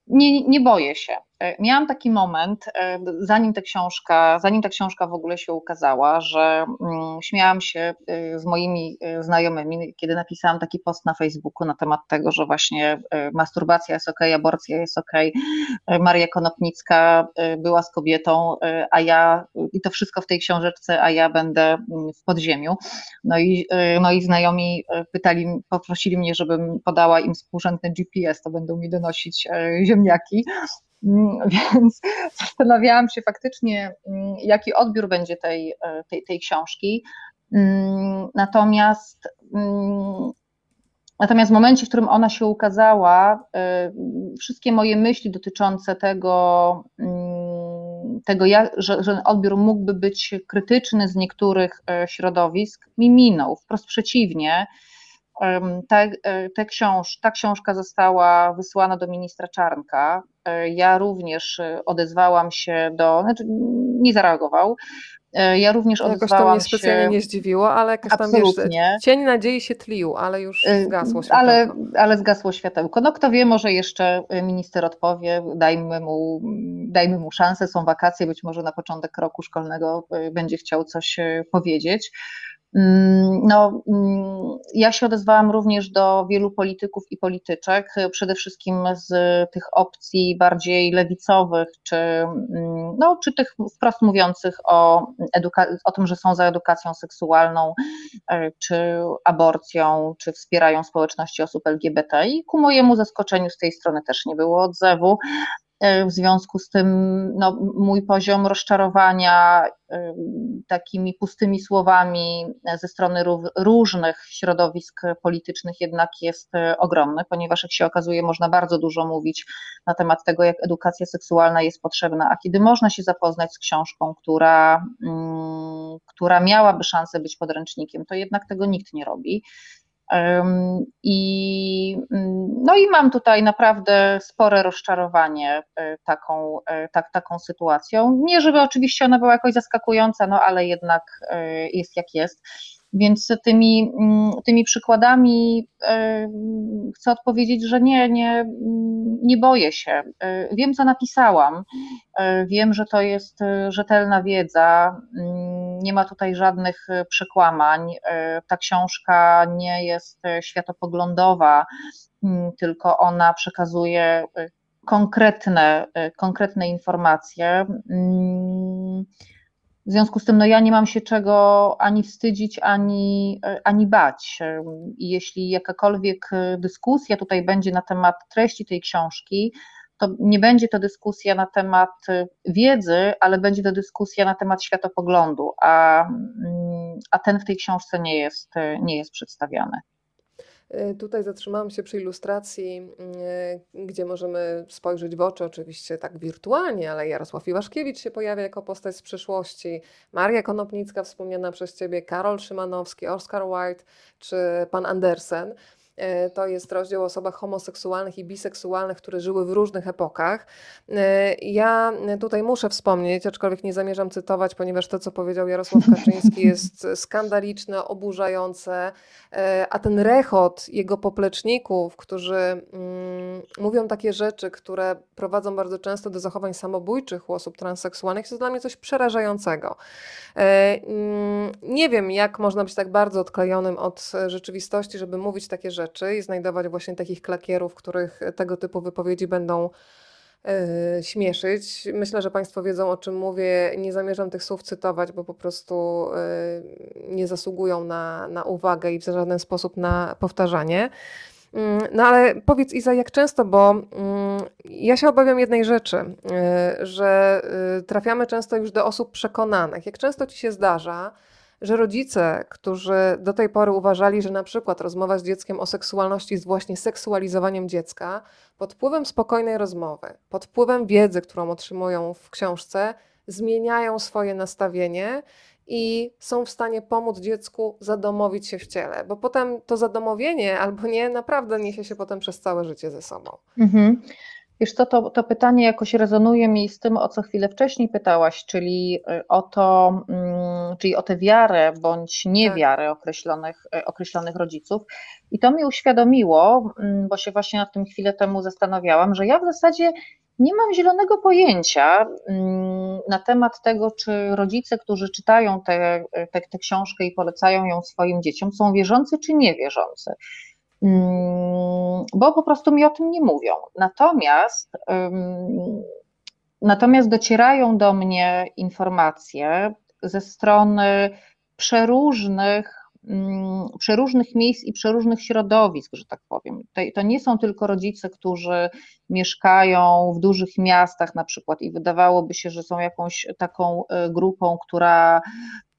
nie, nie boję się. E, miałam taki moment, e, zanim ta książka, zanim ta książka w ogóle się ukazała, że mm, śmiałam się z moimi znajomymi, kiedy napisałam taki post na Facebooku na temat tego, że właśnie masturbacja jest ok, aborcja jest ok, Maria Konopnicka była z kobietą, a ja, i to wszystko w tej książeczce, a ja będę mm, w podziemiu. No i, no i znajomi pytali, poprosili mnie, żebym podała im współrzędny GPS, to będą mi donosić ziemniaki. Mm, [laughs] więc zastanawiałam się faktycznie, mm, jaki odbiór będzie tej, e, tej, tej książki. Mm, natomiast, natomiast w momencie, w którym ona się ukazała, e, wszystkie moje myśli dotyczące tego, tego że, że odbiór mógłby być krytyczny z niektórych e, środowisk, mi minął. Wprost przeciwnie. Ta, ta, książ, ta książka została wysłana do ministra Czarnka. E, ja również e, odezwałam się do, znaczy nie zareagował. E, ja również jakoś odezwałam to mnie specjalnie się... nie zdziwiło, ale jakoś tam wiesz, cień nadziei się tlił, ale już zgasło światełko. Ale, ale zgasło światełko. No kto wie, może jeszcze minister odpowie, dajmy mu, dajmy mu szansę, są wakacje, być może na początek roku szkolnego będzie chciał coś powiedzieć. Mm, no, mm, ja się odezwałam również do wielu polityków i polityczek, przede wszystkim z tych opcji bardziej lewicowych, czy, mm, no, czy tych wprost mówiących o, eduka- o tym, że są za edukacją seksualną, e, czy aborcją, czy wspierają społeczności osób LGBT. I ku mojemu zaskoczeniu z tej strony też nie było odzewu. E, w związku z tym no, mój poziom rozczarowania e, takimi pustymi słowami ze strony różnych środowisk politycznych jednak jest e, ogromny, ponieważ jak się okazuje, można bardzo dużo mówić na temat tego, jak edukacja seksualna jest potrzebna, a kiedy można się zapoznać z książką, która, mm, która miałaby szansę być podręcznikiem, to jednak tego nikt nie robi. I, no i mam tutaj naprawdę spore rozczarowanie e, taką, e, tak, taką sytuacją. Nie, żeby oczywiście ona była jakoś zaskakująca, no ale jednak e, jest jak jest. Więc tymi, mm, tymi przykładami chcę odpowiedzieć, że nie, nie, nie boję się. Wiem, co napisałam, wiem, że to jest rzetelna wiedza, mm, nie ma tutaj żadnych przekłamań. Ta książka nie jest światopoglądowa, mm, tylko ona przekazuje konkretne, konkretne informacje. W związku z tym, no ja nie mam się czego ani wstydzić, ani, ani bać. I jeśli jakakolwiek dyskusja tutaj będzie na temat treści tej książki, to nie będzie to dyskusja na temat wiedzy, ale będzie to dyskusja na temat światopoglądu, a, a ten w tej książce nie jest, nie jest przedstawiany. Y, tutaj zatrzymałam się przy ilustracji, y, gdzie możemy spojrzeć w oczy, oczywiście tak wirtualnie, ale Jarosław Iwaszkiewicz się pojawia jako postać z przyszłości, Maria Konopnicka wspomniana przez Ciebie, Karol Szymanowski, Oscar Wilde czy pan Andersen. E, to jest rozdział o osobach homoseksualnych i biseksualnych, które żyły w różnych epokach. E, ja tutaj muszę wspomnieć, aczkolwiek nie zamierzam cytować, ponieważ to, co powiedział Jarosław [laughs] Kaczyński, jest skandaliczne, oburzające, e, a ten rechot jego popleczników, którzy mm, mówią takie rzeczy, które prowadzą bardzo często do zachowań samobójczych u osób transseksualnych, jest dla mnie coś przerażającego. Mm, nie wiem, jak można być tak bardzo odklejonym od rzeczywistości, żeby mówić takie rzeczy rzeczy i znajdować właśnie takich klakierów, których tego typu wypowiedzi będą yy, śmieszyć. Myślę, że Państwo wiedzą o czym mówię. Nie zamierzam tych słów cytować, bo po prostu yy, nie zasługują na, na uwagę i w żaden sposób na powtarzanie. Mm, no ale powiedz Iza, jak często, bo mm, ja się obawiam jednej rzeczy, że trafiamy często już do osób przekonanych. Jak często ci się zdarza, że rodzice, którzy do tej pory uważali, że na przykład rozmowa z dzieckiem o seksualności jest właśnie seksualizowaniem dziecka, pod wpływem spokojnej rozmowy, pod wpływem wiedzy, którą otrzymują w książce, zmieniają swoje nastawienie i są w stanie pomóc dziecku zadomowić się w ciele, bo potem to zadomowienie albo nie naprawdę niesie się potem przez całe życie ze sobą. Mhm. Wiesz co, to, to pytanie jakoś rezonuje mi z tym, o co chwilę wcześniej pytałaś, czyli y, o to, mm, czyli o tę wiarę bądź niewiarę tak. określonych, y, określonych rodziców. I to mi uświadomiło, mm, bo się właśnie nad tym chwilę temu zastanawiałam, że ja w zasadzie Nie mam zielonego pojęcia mm, na temat tego, czy rodzice, którzy czytają tę te książkę i polecają ją swoim dzieciom, są wierzący czy niewierzący. Mm, bo po prostu mi o tym nie mówią. Natomiast, natomiast docierają do mnie informacje ze strony przeróżnych przeróżnych miejsc i przeróżnych środowisk, że tak powiem. To, to, nie są tylko rodzice, którzy mieszkają w dużych miastach na przykład i wydawałoby się, że są jakąś taką e, grupą, która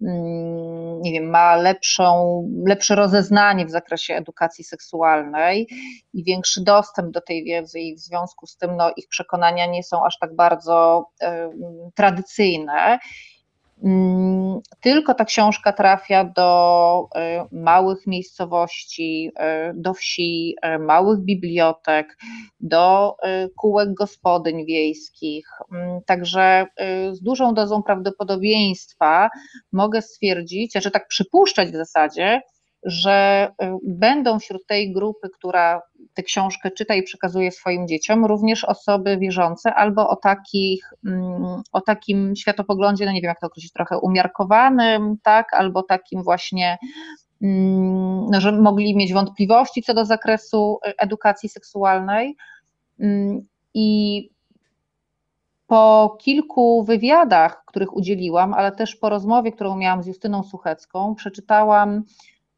mm, nie wiem, ma lepszą, lepsze rozeznanie w zakresie edukacji seksualnej i większy dostęp do tej wiedzy i w związku z tym no, ich przekonania nie są aż tak bardzo y, tradycyjne Mm, tylko ta książka trafia do y, małych miejscowości, y, do wsi, y, małych bibliotek, do kółek gospodyń wiejskich. Mm, także z dużą dozą prawdopodobieństwa mogę stwierdzić, że tak przypuszczać w zasadzie, że będą wśród tej grupy, która tę książkę czyta i przekazuje swoim dzieciom, również osoby wierzące albo o, takich, mm, o takim światopoglądzie, no nie wiem jak to określić, trochę umiarkowanym, tak, albo takim właśnie mm, że mogli mieć wątpliwości co do zakresu y, edukacji seksualnej. Mm, I po kilku wywiadach, których udzieliłam, ale też po rozmowie, którą miałam z Justyną Suchecką, przeczytałam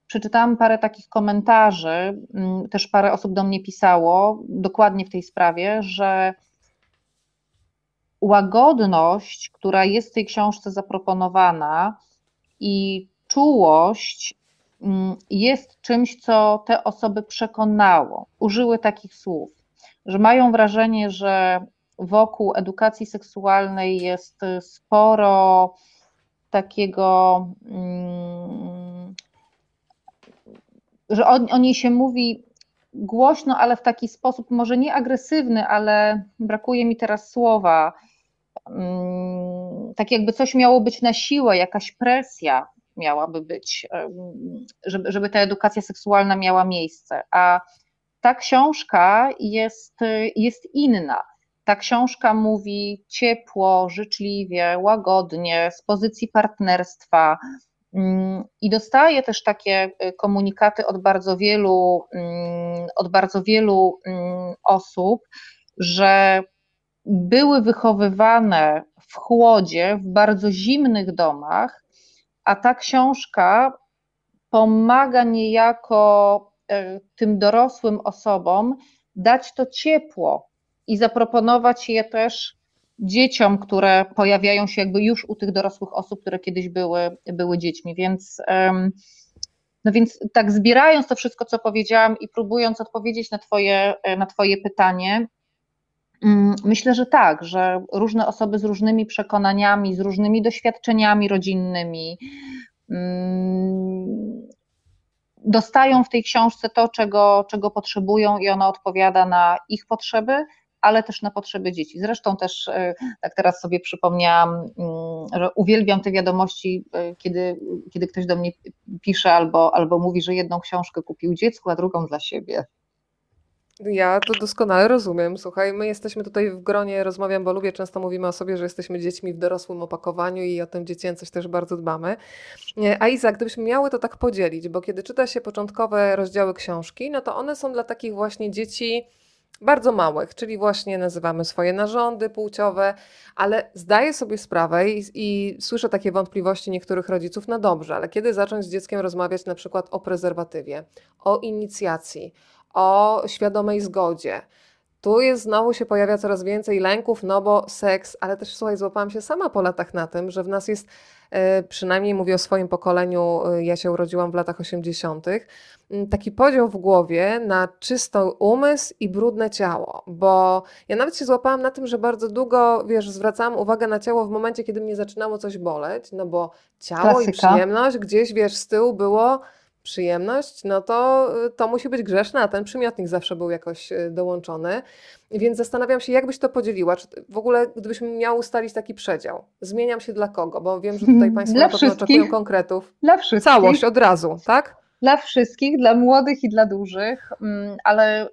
przeczytałam parę takich komentarzy, mm, też parę osób do mnie pisało dokładnie w tej sprawie, że łagodność, która jest w tej książce zaproponowana i czułość mm, jest czymś, co te osoby przekonało. Użyły takich słów, że mają wrażenie, że wokół edukacji seksualnej jest sporo takiego. Hmm, że o, o niej się mówi głośno, ale w taki sposób może nie agresywny, ale brakuje mi teraz słowa. Tak jakby coś miało być na siłę, jakaś presja miałaby być, żeby, żeby ta edukacja seksualna miała miejsce. A ta książka jest, jest inna. Ta książka mówi ciepło, życzliwie, łagodnie, z pozycji partnerstwa, Mm, I dostaję też takie y, komunikaty od bardzo wielu, mm, od bardzo wielu mm, osób, że były wychowywane w chłodzie, w bardzo zimnych domach, a ta książka pomaga niejako y, tym dorosłym osobom dać to ciepło i zaproponować je też dzieciom, które pojawiają się jakby już u tych dorosłych osób, które kiedyś były, były dziećmi. Więc, no więc tak zbierając to wszystko, co powiedziałam i próbując odpowiedzieć na Twoje, na twoje pytanie, mm, Myślę, że tak, że różne osoby z różnymi przekonaniami, z różnymi doświadczeniami rodzinnymi mm, dostają w tej książce to, czego, czego potrzebują, i ona odpowiada na ich potrzeby, ale też na potrzeby dzieci. Zresztą też, e, tak teraz sobie przypomniałam, mm, że uwielbiam te wiadomości, e, kiedy, kiedy ktoś do mnie pisze albo, albo mówi, że jedną książkę kupił dziecku, a drugą dla siebie. Ja to doskonale rozumiem. Słuchaj, my jesteśmy tutaj w gronie, rozmawiam, bo lubię, często mówimy o sobie, że jesteśmy dziećmi w dorosłym opakowaniu i o tę dziecięcość też bardzo dbamy. A Iza, gdybyśmy miały to tak podzielić, bo kiedy czyta się początkowe rozdziały książki, no to one są dla takich właśnie dzieci bardzo małych, czyli właśnie nazywamy swoje narządy płciowe, ale zdaję sobie sprawę i, i, słyszę takie wątpliwości niektórych rodziców, no dobrze, ale kiedy zacząć z dzieckiem rozmawiać na przykład o prezerwatywie, o inicjacji, o świadomej zgodzie, tu jest znowu się pojawia coraz więcej lęków, no bo seks, ale też słuchaj, złapałam się sama po latach na tym, że w nas jest, e, przynajmniej mówię o swoim pokoleniu, e, ja się urodziłam w latach 80., taki podział w głowie na czysty umysł i brudne ciało, bo ja nawet się złapałam na tym, że bardzo długo, wiesz, zwracałam uwagę na ciało w momencie, kiedy mnie zaczynało coś boleć, no bo ciało Klasyka. i przyjemność gdzieś, wiesz, z tyłu było przyjemność, no to y, to musi być grzeszne, a ten przymiotnik zawsze był jakoś y, dołączony. Więc zastanawiam się, jak byś to podzieliła? Czy w ogóle, gdybyśmy miał ustalić taki przedział, zmieniam się dla kogo? Bo wiem, że tutaj Państwo dla na pewno oczekują konkretów. Dla wszystkich. Całość od razu, tak? Dla wszystkich, dla młodych i dla dużych, mm, ale y,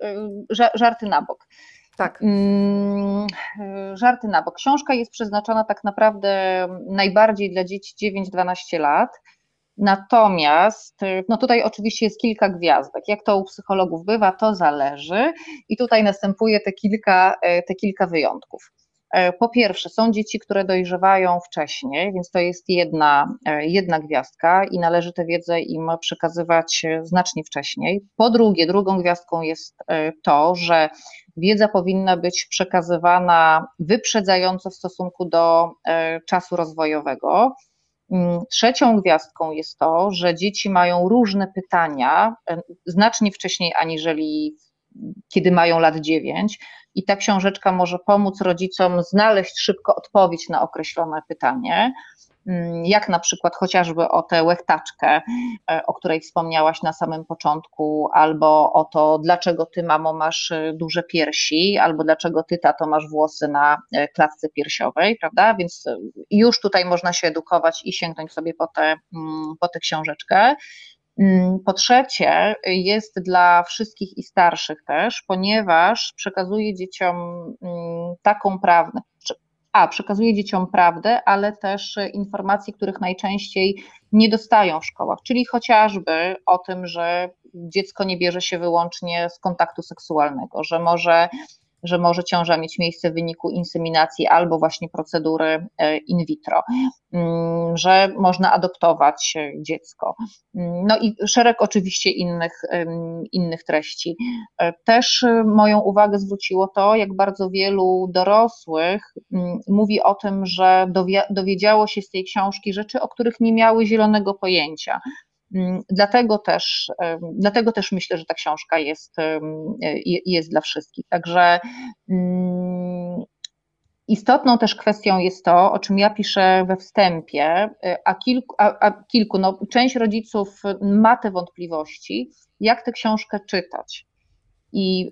żarty na bok. Tak. Mm, żarty na bok. Książka jest przeznaczona tak naprawdę najbardziej dla dzieci 9-12 lat. Natomiast, no tutaj oczywiście jest kilka gwiazdek. Jak to u psychologów bywa, to zależy. I tutaj następuje te kilka, te kilka wyjątków. E, po pierwsze, są dzieci, które dojrzewają wcześniej, więc to jest jedna, e, jedna gwiazdka i należy tę wiedzę im przekazywać e, znacznie wcześniej. Po drugie, drugą gwiazdką jest to, że wiedza powinna być przekazywana wyprzedzająco w stosunku do czasu rozwojowego. Mm, trzecią gwiazdką jest to, że dzieci mają różne pytania, znacznie wcześniej aniżeli kiedy mają lat 9, i ta książeczka może pomóc rodzicom znaleźć szybko odpowiedź na określone pytanie jak na przykład chociażby o tę łechtaczkę, e, o której wspomniałaś na samym początku, albo o to, dlaczego ty, mamo, masz e, duże piersi, albo dlaczego ty, tato, masz włosy na e, klatce piersiowej, prawda? Więc już tutaj można się edukować i sięgnąć sobie po tę, mm, po tę książeczkę. Mm, po trzecie, jest dla wszystkich i starszych też, ponieważ przekazuje dzieciom mm, taką prawdę, a przekazuje dzieciom prawdę, ale też informacje, których najczęściej nie dostają w szkołach, czyli chociażby o tym, że dziecko nie bierze się wyłącznie z kontaktu seksualnego, że może że może ciąża mieć miejsce w wyniku inseminacji albo właśnie procedury e, in vitro, mm, że można adoptować e, dziecko. Mm, no i szereg oczywiście innych, innych treści. E, też moją uwagę zwróciło to, jak bardzo wielu dorosłych mm, mówi o tym, że dowiedziało się z tej książki rzeczy, o których nie miały zielonego pojęcia. Mm, dlatego też, dlatego też myślę, że ta książka jest, jest dla wszystkich. Także mm, istotną też kwestią jest to, o czym ja piszę we wstępie, a kilku, a, a kilku no, część rodziców ma te wątpliwości, jak tę książkę czytać. I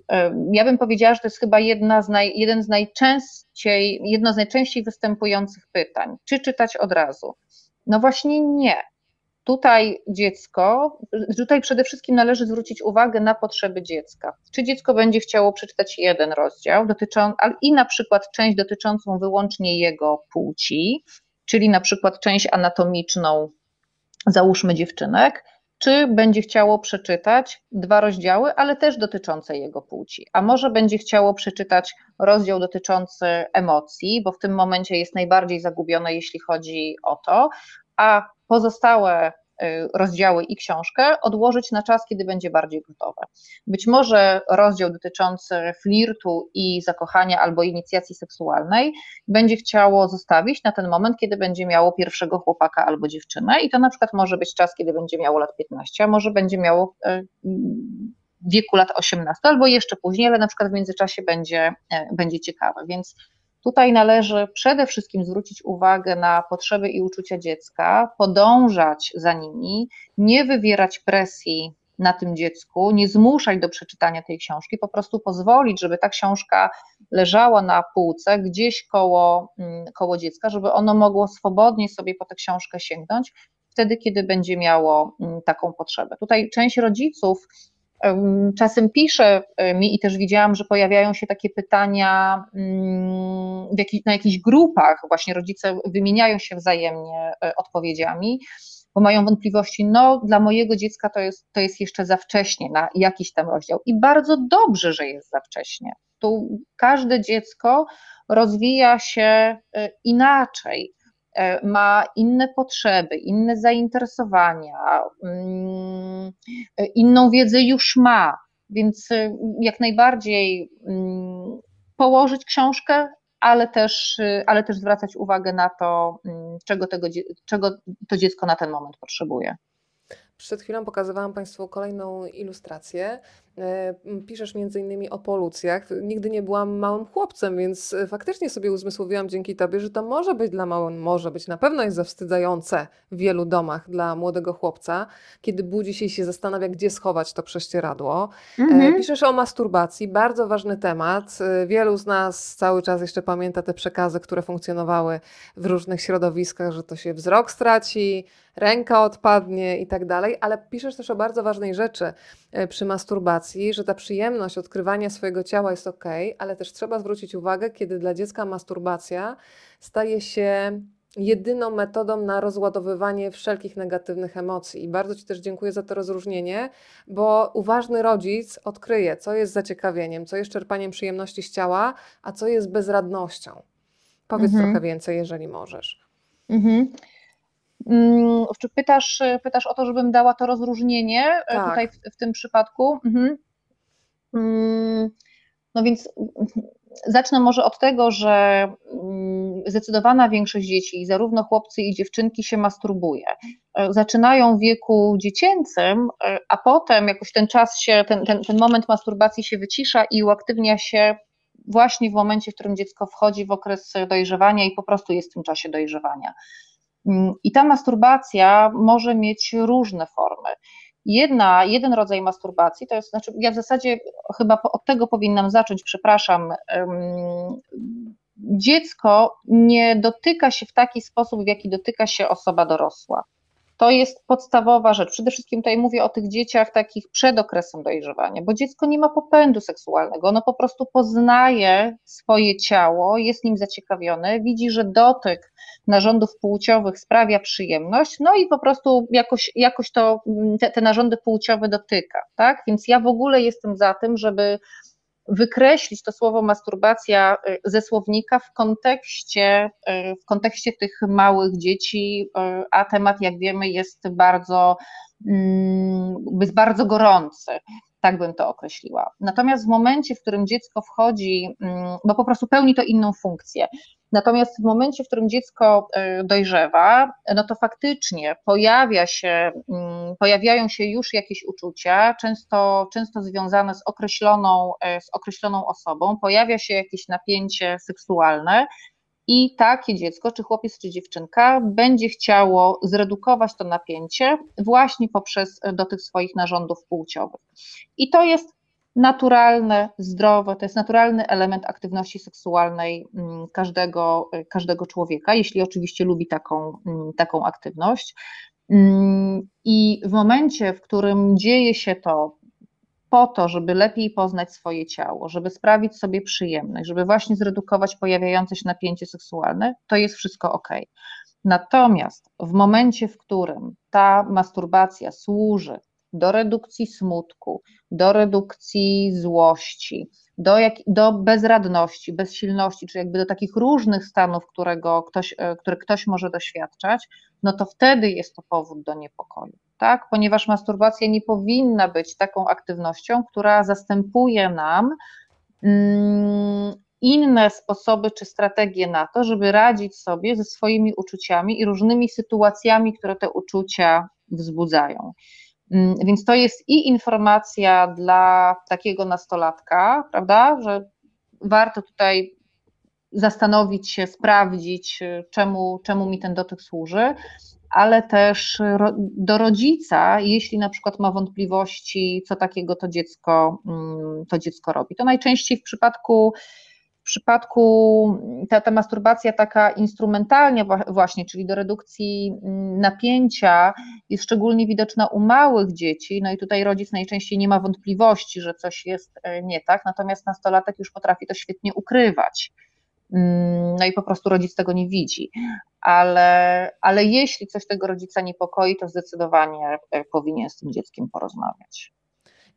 ja bym powiedziała, że to jest chyba jedna z naj, jeden z najczęściej, jedno z najczęściej występujących pytań. Czy czytać od razu? No właśnie nie. Tutaj dziecko, tutaj przede wszystkim należy zwrócić uwagę na potrzeby dziecka. Czy dziecko będzie chciało przeczytać jeden rozdział dotyczący, i na przykład część dotyczącą wyłącznie jego płci, czyli na przykład część anatomiczną, załóżmy dziewczynek, czy będzie chciało przeczytać dwa rozdziały, ale też dotyczące jego płci. A może będzie chciało przeczytać rozdział dotyczący emocji, bo w tym momencie jest najbardziej zagubione, jeśli chodzi o to, a pozostałe y, rozdziały i książkę odłożyć na czas, kiedy będzie bardziej gotowe. Być może rozdział dotyczący flirtu i zakochania albo inicjacji seksualnej będzie chciało zostawić na ten moment, kiedy będzie miało pierwszego chłopaka albo dziewczynę i to na przykład może być czas, kiedy będzie miało lat 15, a może będzie miało y, wieku lat 18 albo jeszcze później, ale na przykład w międzyczasie będzie, y, będzie ciekawe, więc Tutaj należy przede wszystkim zwrócić uwagę na potrzeby i uczucia dziecka, podążać za nimi, nie wywierać presji na tym dziecku, nie zmuszać do przeczytania tej książki, po prostu pozwolić, żeby ta książka leżała na półce gdzieś koło, mm, koło dziecka, żeby ono mogło swobodnie sobie po tę książkę sięgnąć, wtedy, kiedy będzie miało mm, taką potrzebę. Tutaj część rodziców Czasem pisze mi i też widziałam, że pojawiają się takie pytania mm, na jakichś grupach, właśnie rodzice wymieniają się wzajemnie e, odpowiedziami, bo mają wątpliwości, no dla mojego dziecka to jest, to jest jeszcze za wcześnie na jakiś tam rozdział i bardzo dobrze, że jest za wcześnie. Tu każde dziecko rozwija się e, inaczej. E, ma inne potrzeby, inne zainteresowania, mm, e, inną wiedzę już ma, więc e, jak najbardziej mm, położyć książkę, ale też, ale też zwracać uwagę na to, mm, czego, tego, czego to dziecko na ten moment potrzebuje. Przed chwilą pokazywałam Państwu kolejną ilustrację. E, piszesz między innymi o polucjach. Nigdy nie byłam małym chłopcem, więc e, faktycznie sobie uzmysłowiłam dzięki Tobie, że to może być dla małym, może być, na pewno jest zawstydzające w wielu domach dla młodego chłopca, kiedy budzi się i się zastanawia, gdzie schować to prześcieradło. E, mhm. Piszesz o masturbacji, bardzo ważny temat. Wielu z nas cały czas jeszcze pamięta te przekazy, które funkcjonowały w różnych środowiskach, że to się wzrok straci, ręka odpadnie i tak dalej, ale piszesz też o bardzo ważnej rzeczy przy masturbacji masturbacji, że ta przyjemność odkrywania swojego ciała jest ok, ale też trzeba zwrócić uwagę, kiedy dla dziecka masturbacja staje się jedyną metodą na rozładowywanie wszelkich negatywnych emocji. I bardzo Ci też dziękuję za to rozróżnienie, bo uważny rodzic odkryje, co jest zaciekawieniem, co jest czerpaniem przyjemności z ciała, a co jest bezradnością. Powiedz mhm. trochę więcej, jeżeli możesz. Mhm. Mm, czy pytasz, pytasz o to, żebym dała to rozróżnienie e, tak. tutaj w, w, tym przypadku? Mhm. Mm, no więc zacznę może od tego, że mm, zdecydowana większość dzieci, zarówno chłopcy i dziewczynki, się masturbuje. E, zaczynają w wieku dziecięcym, e, a potem jakoś ten czas się, ten, ten, ten moment masturbacji się wycisza i uaktywnia się właśnie w momencie, w którym dziecko wchodzi w okres dojrzewania i po prostu jest w tym czasie dojrzewania. Mm, I ta masturbacja może mieć różne formy. Jedna, jeden rodzaj masturbacji to jest, znaczy ja w zasadzie chyba od tego powinnam zacząć, przepraszam. Dziecko nie dotyka się w taki sposób, w jaki dotyka się osoba dorosła. To jest podstawowa rzecz. Przede wszystkim tutaj mówię o tych dzieciach takich przed okresem dojrzewania, bo dziecko nie ma popędu seksualnego, ono po prostu poznaje swoje ciało, jest nim zaciekawione, widzi, że dotyk narządów płciowych sprawia przyjemność, no i po prostu jakoś, jakoś to te, te narządy płciowe dotyka, tak? Więc ja w ogóle jestem za tym, żeby wykreślić to słowo masturbacja y, ze słownika w kontekście, y, w kontekście tych małych dzieci, y, a temat, jak wiemy, jest bardzo, mm, jest bardzo gorący. Tak bym to określiła. Natomiast w momencie, w którym dziecko wchodzi, mm, bo po prostu pełni to inną funkcję, Natomiast w momencie, w którym dziecko e, dojrzewa, no to faktycznie pojawia się, mm, pojawiają się już jakieś uczucia, często, często związane z określoną, e, z określoną osobą, pojawia się jakieś napięcie seksualne. I takie dziecko, czy chłopiec, czy dziewczynka, będzie chciało zredukować to napięcie właśnie poprzez dotyk swoich narządów płciowych. I to jest naturalne, zdrowe, to jest naturalny element aktywności seksualnej mm, każdego, każdego człowieka, jeśli oczywiście lubi taką, mm, taką aktywność. Mm, I w momencie, w którym dzieje się to po to, żeby lepiej poznać swoje ciało, żeby sprawić sobie przyjemność, żeby właśnie zredukować pojawiające się napięcie seksualne, to jest wszystko ok. Natomiast w momencie, w którym ta masturbacja służy do redukcji smutku, do redukcji złości, do, jak, do bezradności, bezsilności, czy jakby do takich różnych stanów, którego ktoś, e, które ktoś może doświadczać, no to wtedy jest to powód do niepokoju, tak? Ponieważ masturbacja nie powinna być taką aktywnością, która zastępuje nam mm, inne sposoby czy strategie na to, żeby radzić sobie ze swoimi uczuciami i różnymi sytuacjami, które te uczucia wzbudzają. Mm, więc to jest i informacja dla takiego nastolatka, prawda, że warto tutaj zastanowić się, sprawdzić, czemu, czemu mi ten dotyk służy, ale też do rodzica, jeśli na przykład ma wątpliwości, co takiego to dziecko, mm, to dziecko robi. To najczęściej w przypadku w przypadku ta, ta masturbacja taka instrumentalnie właśnie, czyli do redukcji mm, napięcia jest szczególnie widoczna u małych dzieci, no i tutaj rodzic najczęściej nie ma wątpliwości, że coś jest e, nie tak, natomiast nastolatek już potrafi to świetnie ukrywać. Mm, no i po prostu rodzic tego nie widzi. Ale, ale jeśli coś tego rodzica niepokoi, to zdecydowanie e, powinien z tym dzieckiem porozmawiać.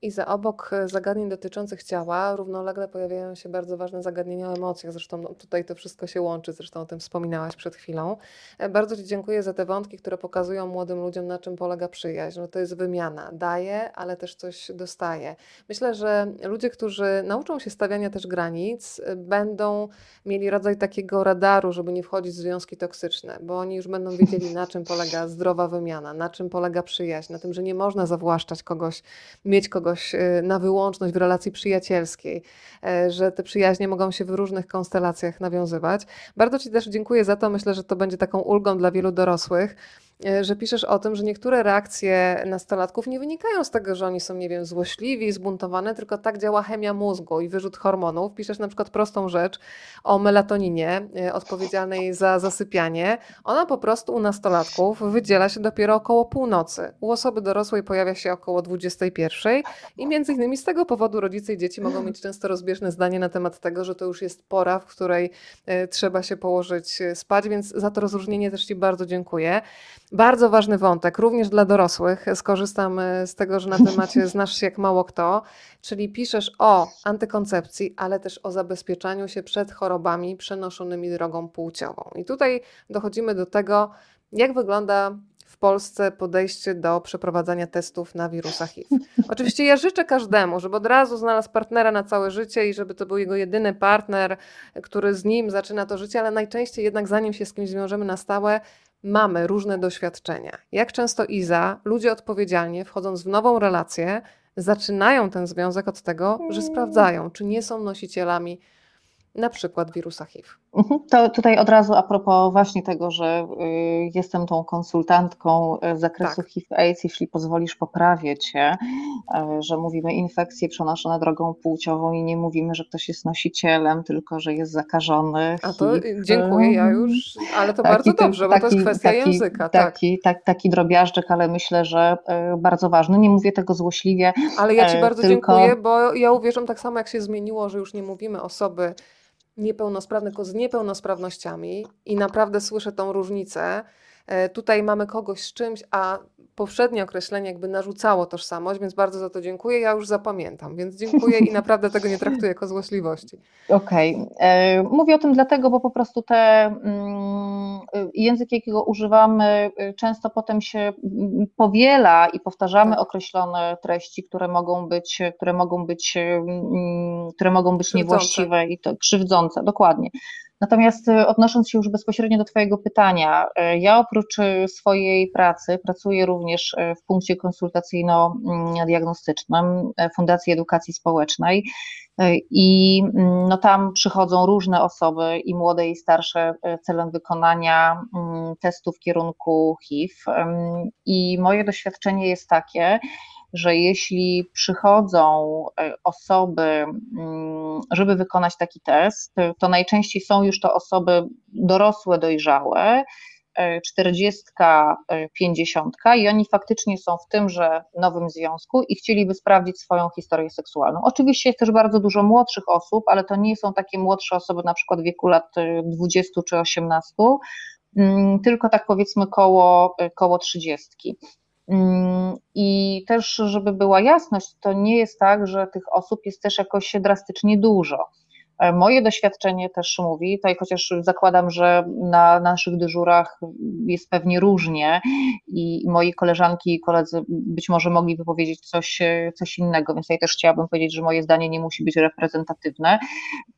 I za obok e, zagadnień dotyczących ciała równolegle pojawiają się bardzo ważne zagadnienia o emocjach. Zresztą no, tutaj to wszystko się łączy, zresztą o tym wspominałaś przed chwilą. E, bardzo Ci dziękuję za te wątki, które pokazują młodym ludziom, na czym polega przyjaźń. No to jest wymiana. Daje, ale też coś dostaje. Myślę, że ludzie, którzy nauczą się stawiania też granic, e, będą mieli rodzaj takiego radaru, żeby nie wchodzić w związki toksyczne, bo oni już będą wiedzieli, na czym polega zdrowa wymiana, na czym polega przyjaźń, na tym, że nie można zawłaszczać kogoś, mieć kogoś kogoś y, na wyłączność w relacji przyjacielskiej, e, że te przyjaźnie mogą się w różnych konstelacjach nawiązywać. Bardzo Ci też dziękuję za to. Myślę, że to będzie taką ulgą dla wielu dorosłych że piszesz o tym, że niektóre reakcje nastolatków nie wynikają z tego, że oni są, nie wiem, złośliwi, zbuntowane, tylko tak działa chemia mózgu i wyrzut hormonów. Piszesz na przykład prostą rzecz o melatoninie e, odpowiedzialnej za zasypianie. Ona po prostu u nastolatków wydziela się dopiero około północy. U osoby dorosłej pojawia się około 21 i między innymi z tego powodu rodzice i dzieci mogą mieć często rozbieżne zdanie na temat tego, że to już jest pora, w której e, trzeba się położyć spać, więc za to rozróżnienie też Ci bardzo dziękuję. Bardzo ważny wątek, również dla dorosłych. Skorzystam e, z tego, że na [laughs] temacie znasz się jak mało kto, czyli piszesz o antykoncepcji, ale też o zabezpieczaniu się przed chorobami przenoszonymi drogą płciową. I tutaj dochodzimy do tego, jak wygląda w Polsce podejście do przeprowadzania testów na wirusa HIV. Oczywiście ja życzę każdemu, żeby od razu znalazł partnera na całe życie i żeby to był jego jedyny partner, który z nim zaczyna to życie, ale najczęściej jednak zanim się z kimś zwiążemy na stałe, mamy różne doświadczenia. Jak często Iza, ludzie odpowiedzialnie, wchodząc w nową relację, zaczynają ten związek od tego, że sprawdzają, czy nie są nosicielami na przykład wirusa HIV. Mhm. To tutaj od razu a propos właśnie tego, że y, jestem tą konsultantką z zakresu tak. HIV-AIDS, jeśli pozwolisz, poprawię Cię, y, że mówimy infekcje przenoszone drogą płciową i nie mówimy, że ktoś jest nosicielem, tylko że jest zakażony. A to HIV. dziękuję, ja już, ale to taki, bardzo dobrze, bo taki, to jest kwestia taki, języka. Taki, tak. taki drobiażdżek, ale myślę, że y, bardzo ważny. Nie mówię tego złośliwie. Ale ja Ci bardzo tylko... dziękuję, bo ja uwierzam tak samo, jak się zmieniło, że już nie mówimy osoby niepełnosprawne, tylko z niepełnosprawnościami i naprawdę słyszę tą różnicę. E, tutaj mamy kogoś z czymś, a poprzednie określenie jakby narzucało tożsamość, więc bardzo za to dziękuję. Ja już zapamiętam, więc dziękuję i naprawdę tego nie traktuję jako złośliwości. [laughs] Okej. Okay. E, mówię o tym dlatego, bo po prostu te mm, język, jakiego używamy, y, często potem się mm, powiela i powtarzamy tak. określone treści, które mogą być, które mogą być, mm, które mogą być niewłaściwe i to krzywdzące, dokładnie. Natomiast y, odnosząc się już bezpośrednio do Twojego pytania, y, ja oprócz y, swojej pracy pracuję również w punkcie konsultacyjno-diagnostycznym Fundacji Edukacji Społecznej. I mm, no tam przychodzą różne osoby i młode i starsze celem wykonania mm, testu w kierunku HIV i moje doświadczenie jest takie, że jeśli przychodzą e, osoby, mm, żeby wykonać taki test, to najczęściej są już to osoby dorosłe, dojrzałe, 40, e, 50 e, i oni faktycznie są w tymże nowym związku i chcieliby sprawdzić swoją historię seksualną. Oczywiście jest też bardzo dużo młodszych osób, ale to nie są takie młodsze osoby na przykład w wieku lat 20 czy 18, mm, tylko tak powiedzmy koło, koło 30. Mm, I też, żeby była jasność, to nie jest tak, że tych osób jest też jakoś drastycznie dużo. E, moje doświadczenie też mówi, tutaj chociaż zakładam, że na naszych dyżurach jest pewnie różnie i moi koleżanki i koledzy być może mogliby powiedzieć coś, coś innego, więc ja też chciałabym powiedzieć, że moje zdanie nie musi być reprezentatywne.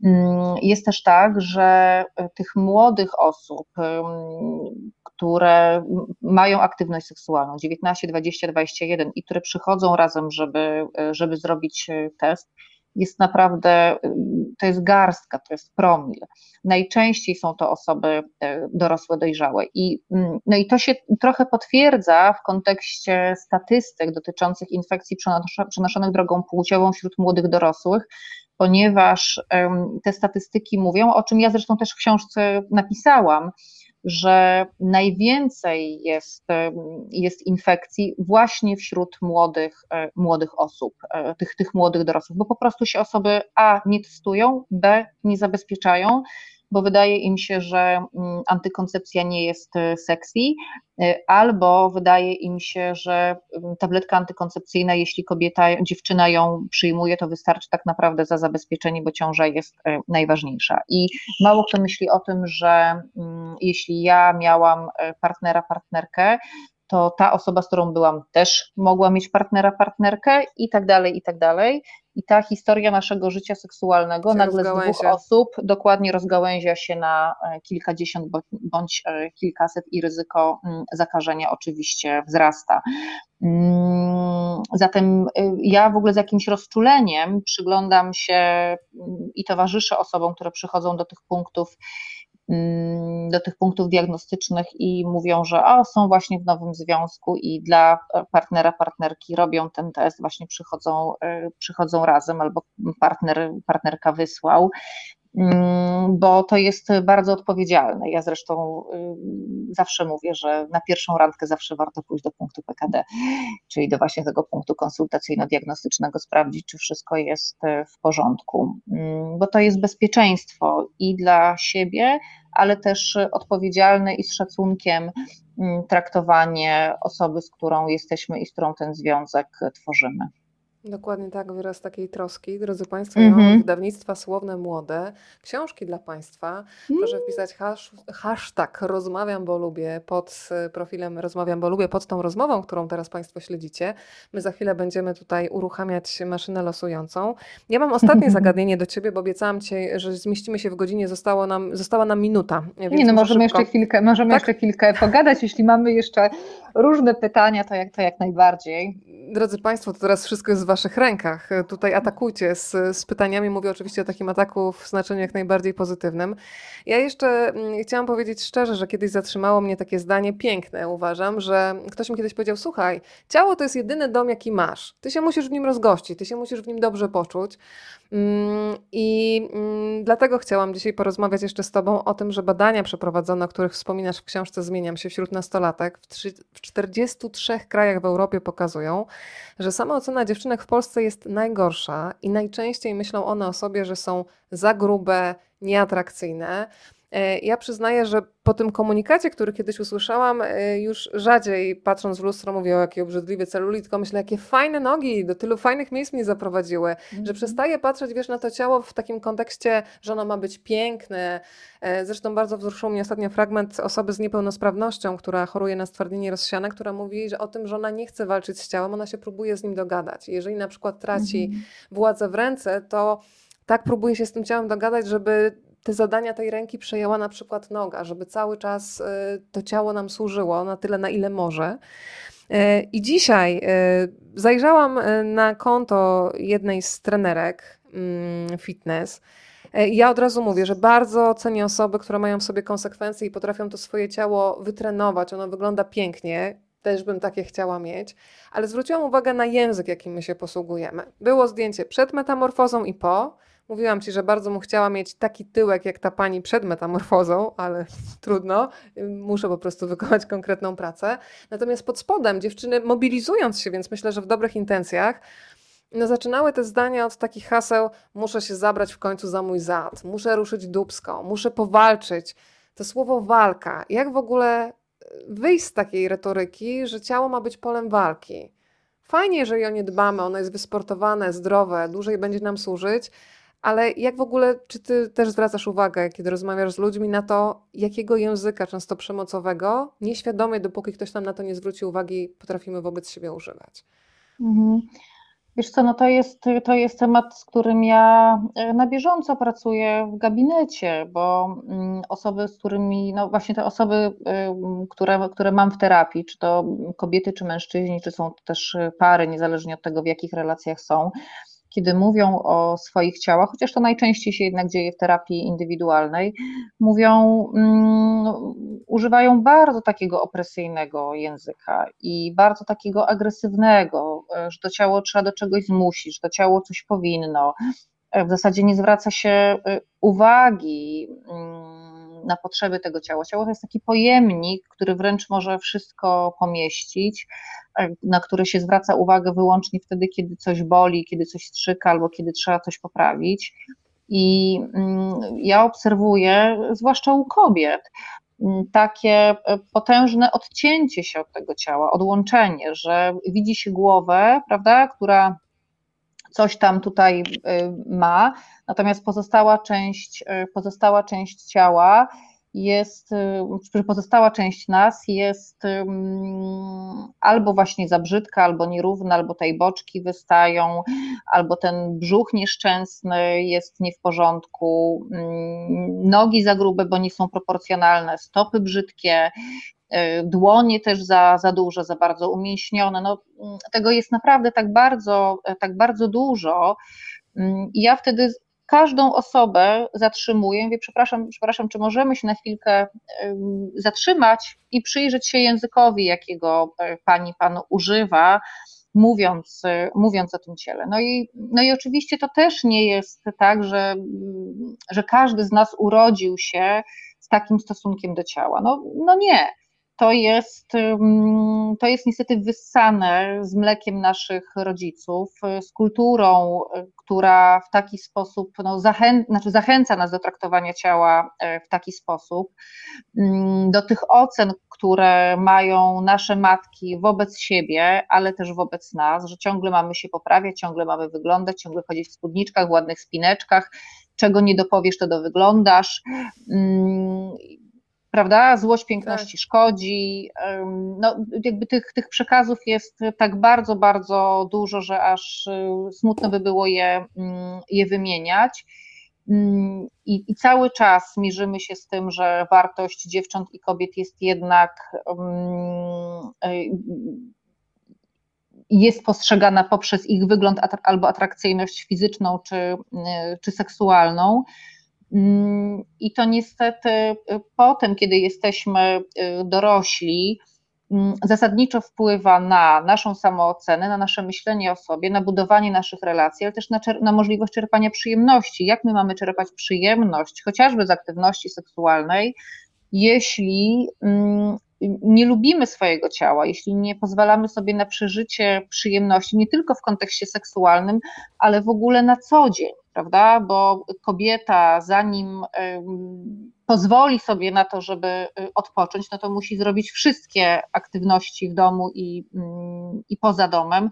Mm, jest też tak, że tych młodych osób, które mają aktywność seksualną 19, 20, 21 i które przychodzą razem, żeby, żeby zrobić test, jest naprawdę, to jest garstka, to jest promil. Najczęściej są to osoby e, dorosłe, dojrzałe. I, mm, no i to się trochę potwierdza w kontekście statystyk dotyczących infekcji przenoszonych drogą płciową wśród młodych dorosłych, ponieważ te statystyki mówią, o czym ja zresztą też w książce napisałam, że najwięcej jest, jest infekcji właśnie wśród młodych, e, młodych osób, e, tych, tych młodych dorosłych, bo po prostu się osoby A nie testują, B nie zabezpieczają, bo wydaje im się, że mm, antykoncepcja nie jest e, sexy, e, albo wydaje im się, że mm, tabletka antykoncepcyjna, jeśli kobieta, dziewczyna ją przyjmuje, to wystarczy tak naprawdę za zabezpieczenie, bo ciąża jest e, najważniejsza. I mało kto myśli o tym, że mm, jeśli ja miałam partnera, partnerkę, to ta osoba, z którą byłam, też mogła mieć partnera, partnerkę i tak dalej, i tak dalej. I ta historia naszego życia seksualnego się nagle z dwóch osób dokładnie rozgałęzia się na e, kilkadziesiąt bądź e, kilkaset i ryzyko mm, zakażenia oczywiście wzrasta. Mm, zatem e, ja w ogóle z jakimś rozczuleniem przyglądam się mm, i towarzyszę osobom, które przychodzą do tych punktów do tych punktów diagnostycznych i mówią, że o, są właśnie w nowym związku i dla partnera, partnerki robią ten test, właśnie przychodzą, przychodzą razem albo partner, partnerka wysłał. Mm, bo to jest bardzo odpowiedzialne. Ja zresztą y, zawsze mówię, że na pierwszą randkę zawsze warto pójść do punktu PKD, czyli do właśnie tego punktu konsultacyjno-diagnostycznego, sprawdzić, czy wszystko jest y, w porządku, mm, bo to jest bezpieczeństwo i dla siebie, ale też odpowiedzialne i z szacunkiem mm, traktowanie osoby, z którą jesteśmy i z którą ten związek tworzymy. Dokładnie tak, wyraz takiej troski. Drodzy Państwo, ja mam mhm. wydawnictwa Słowne Młode, książki dla Państwa. Proszę mm. wpisać hash, hashtag rozmawiam, bo lubię pod profilem rozmawiam, bo lubię, pod tą rozmową, którą teraz Państwo śledzicie. My za chwilę będziemy tutaj uruchamiać maszynę losującą. Ja mam ostatnie [laughs] zagadnienie do Ciebie, bo obiecałam Ci, że zmieścimy się w godzinie, zostało nam, została nam minuta. Nie, no możemy szybko. jeszcze chwilkę, możemy tak? jeszcze chwilkę pogadać, jeśli mamy jeszcze różne pytania, to jak, to jak najbardziej. Drodzy Państwo, to teraz wszystko jest Waszych rękach. Tutaj atakujcie z, z pytaniami. Mówię oczywiście o takim ataku w znaczeniu jak najbardziej pozytywnym. Ja jeszcze mm, chciałam powiedzieć szczerze, że kiedyś zatrzymało mnie takie zdanie piękne, uważam, że ktoś mi kiedyś powiedział: Słuchaj, ciało to jest jedyny dom, jaki masz. Ty się musisz w nim rozgościć, ty się musisz w nim dobrze poczuć. Mm, I mm, dlatego chciałam dzisiaj porozmawiać jeszcze z Tobą o tym, że badania przeprowadzone, o których wspominasz w książce Zmieniam się wśród nastolatek w 43 krajach w Europie pokazują, że sama ocena dziewczynek w Polsce jest najgorsza i najczęściej myślą one o sobie, że są za grube, nieatrakcyjne. E, ja przyznaję, że po tym komunikacie, który kiedyś usłyszałam, e, już rzadziej patrząc w lustro mówię o jaki obrzydliwy celulit, tylko myślę, jakie fajne nogi, do tylu fajnych miejsc mnie zaprowadziły, mm że mhm. przestaję patrzeć, wiesz, na to ciało w takim kontekście, że ono ma być piękne. E, zresztą bardzo wzruszył mnie ostatnio fragment osoby z niepełnosprawnością, która choruje na stwardnienie rozsiane, która mówi że o tym, że ona nie chce walczyć z ciałem, ona się próbuje z nim dogadać. Jeżeli na przykład traci mm władzę w ręce, to tak próbuje się z tym ciałem dogadać, żeby te zadania tej ręki przejęła na przykład noga, żeby cały czas y, to ciało nam służyło na tyle, na ile może. Y, I dzisiaj y, zajrzałam na konto jednej z trenerek mm, fitness. Ja od razu mówię, że bardzo cenię osoby, które mają w sobie konsekwencje i potrafią to swoje ciało wytrenować. Ono wygląda pięknie. Też bym takie chciała mieć, ale zwróciłam uwagę na język, jakim my się posługujemy. Było zdjęcie przed metamorfozą i po. Mówiłam ci, że bardzo mu chciała mieć taki tyłek jak ta pani przed metamorfozą, ale [laughs] trudno, muszę po prostu wykonać konkretną pracę. Natomiast pod spodem dziewczyny, mobilizując się, więc myślę, że w dobrych intencjach, no zaczynały te zdania od takich haseł: muszę się zabrać w końcu za mój zad, muszę ruszyć dubsko, muszę powalczyć. To słowo walka, jak w ogóle e, wyjść z takiej retoryki, że ciało ma być polem walki? Fajnie, jeżeli o nie dbamy, ono jest wysportowane, zdrowe, dłużej będzie nam służyć, ale jak w ogóle, czy ty też zwracasz uwagę, kiedy rozmawiasz z ludźmi, na to, jakiego języka, często przemocowego, nieświadomie, dopóki ktoś nam na to nie zwróci uwagi, potrafimy wobec siebie używać? Mhm. Wiesz co, no to jest, to jest temat, z którym ja e, na bieżąco pracuję w gabinecie, bo mm, osoby, z którymi, no właśnie te osoby, które, które mam w terapii, czy to kobiety, czy mężczyźni, czy są też pary, niezależnie od tego, w jakich relacjach są, kiedy mówią o swoich ciałach, chociaż to najczęściej się jednak dzieje w terapii indywidualnej, mówią, um, używają bardzo takiego opresyjnego języka i bardzo takiego agresywnego, że to ciało trzeba do czegoś zmusić, że to ciało coś powinno. W zasadzie nie zwraca się y, uwagi. Na potrzeby tego ciała. Ciało to jest taki pojemnik, który wręcz może wszystko pomieścić, e, na który się zwraca uwagę wyłącznie wtedy, kiedy coś boli, kiedy coś strzyka albo kiedy trzeba coś poprawić. I mm, ja obserwuję, zwłaszcza u kobiet, mm, takie e, potężne odcięcie się od tego ciała, odłączenie, że widzi się głowę, prawda, która coś tam tutaj y, ma, natomiast pozostała część, y, pozostała część ciała jest, y, pozostała część nas jest albo właśnie za brzydka, albo nierówna, albo tej boczki wystają, albo ten brzuch nieszczęsny jest nie w porządku, nogi za grube, bo nie są proporcjonalne, stopy brzydkie, dłonie też za, za duże, za bardzo umięśnione. No, tego jest naprawdę tak bardzo, e, tak bardzo dużo. Mm, ja wtedy każdą osobę zatrzymuję, mówię, przepraszam, przepraszam, czy możemy się na chwilkę zatrzymać i przyjrzeć się językowi, jakiego e, pani, pan używa, mówiąc, e, mówiąc o tym ciele. No i, no i oczywiście to też nie jest tak, że, że każdy z nas urodził się z takim stosunkiem do ciała. No, no nie to jest, to jest niestety wyssane z mlekiem naszych rodziców, z kulturą, która w taki sposób no, zachę, znaczy zachęca nas do traktowania ciała e, w taki sposób, do tych ocen, które mają nasze matki wobec siebie, ale też wobec nas, że ciągle mamy się poprawiać, ciągle mamy wyglądać, ciągle chodzić w spódniczkach, w ładnych spineczkach, czego nie dopowiesz, to dowyglądasz prawda? Złość piękności tak. szkodzi. No, jakby tych, tych przekazów jest tak bardzo, bardzo dużo, że aż y, smutno by było je, mm, je wymieniać. Mm, I, I, cały czas mierzymy się z tym, że wartość dziewcząt i kobiet jest jednak y, jest postrzegana poprzez ich wygląd albo atrakcyjność fizyczną czy, y, czy seksualną. Mm, I to niestety y, potem, kiedy jesteśmy y, dorośli, mm, zasadniczo wpływa na naszą samoocenę, na nasze myślenie o sobie, na budowanie naszych relacji, ale też na, na, możliwość czerpania przyjemności. Jak my mamy czerpać przyjemność, chociażby z aktywności seksualnej, jeśli mm, nie lubimy swojego ciała, jeśli nie pozwalamy sobie na przeżycie przyjemności, nie tylko w kontekście seksualnym, ale w ogóle na co dzień, prawda? Bo kobieta, zanim pozwoli sobie na to, żeby y, odpocząć, no to musi zrobić wszystkie aktywności w domu i, mm, i poza domem.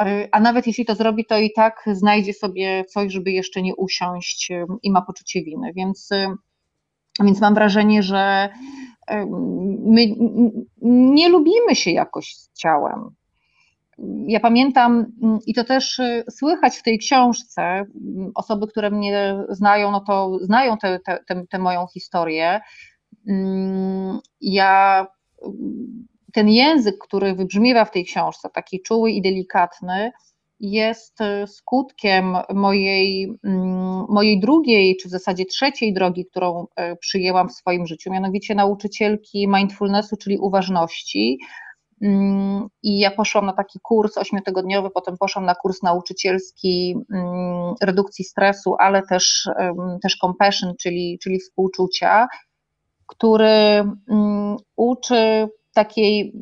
Y, a nawet jeśli to zrobi, to i tak znajdzie sobie coś, żeby jeszcze nie usiąść i ma poczucie winy. Więc, y, więc mam wrażenie, że my nie lubimy się jakoś z ciałem. Ja pamiętam, mm, i to też y, słychać w tej książce, mm, osoby, które mnie znają, no to znają tę moją historię. Mm, ja ten język, który wybrzmiewa w tej książce, taki czuły i delikatny, jest e, skutkiem mojej, mm, mojej drugiej, czy w zasadzie trzeciej drogi, którą e, przyjęłam w swoim życiu, mianowicie nauczycielki mindfulnessu, czyli uważności. Mm, I ja poszłam na taki kurs ośmiotygodniowy, potem poszłam na kurs nauczycielski mm, redukcji stresu, ale też, też compassion, czyli, czyli współczucia, który uczy takiej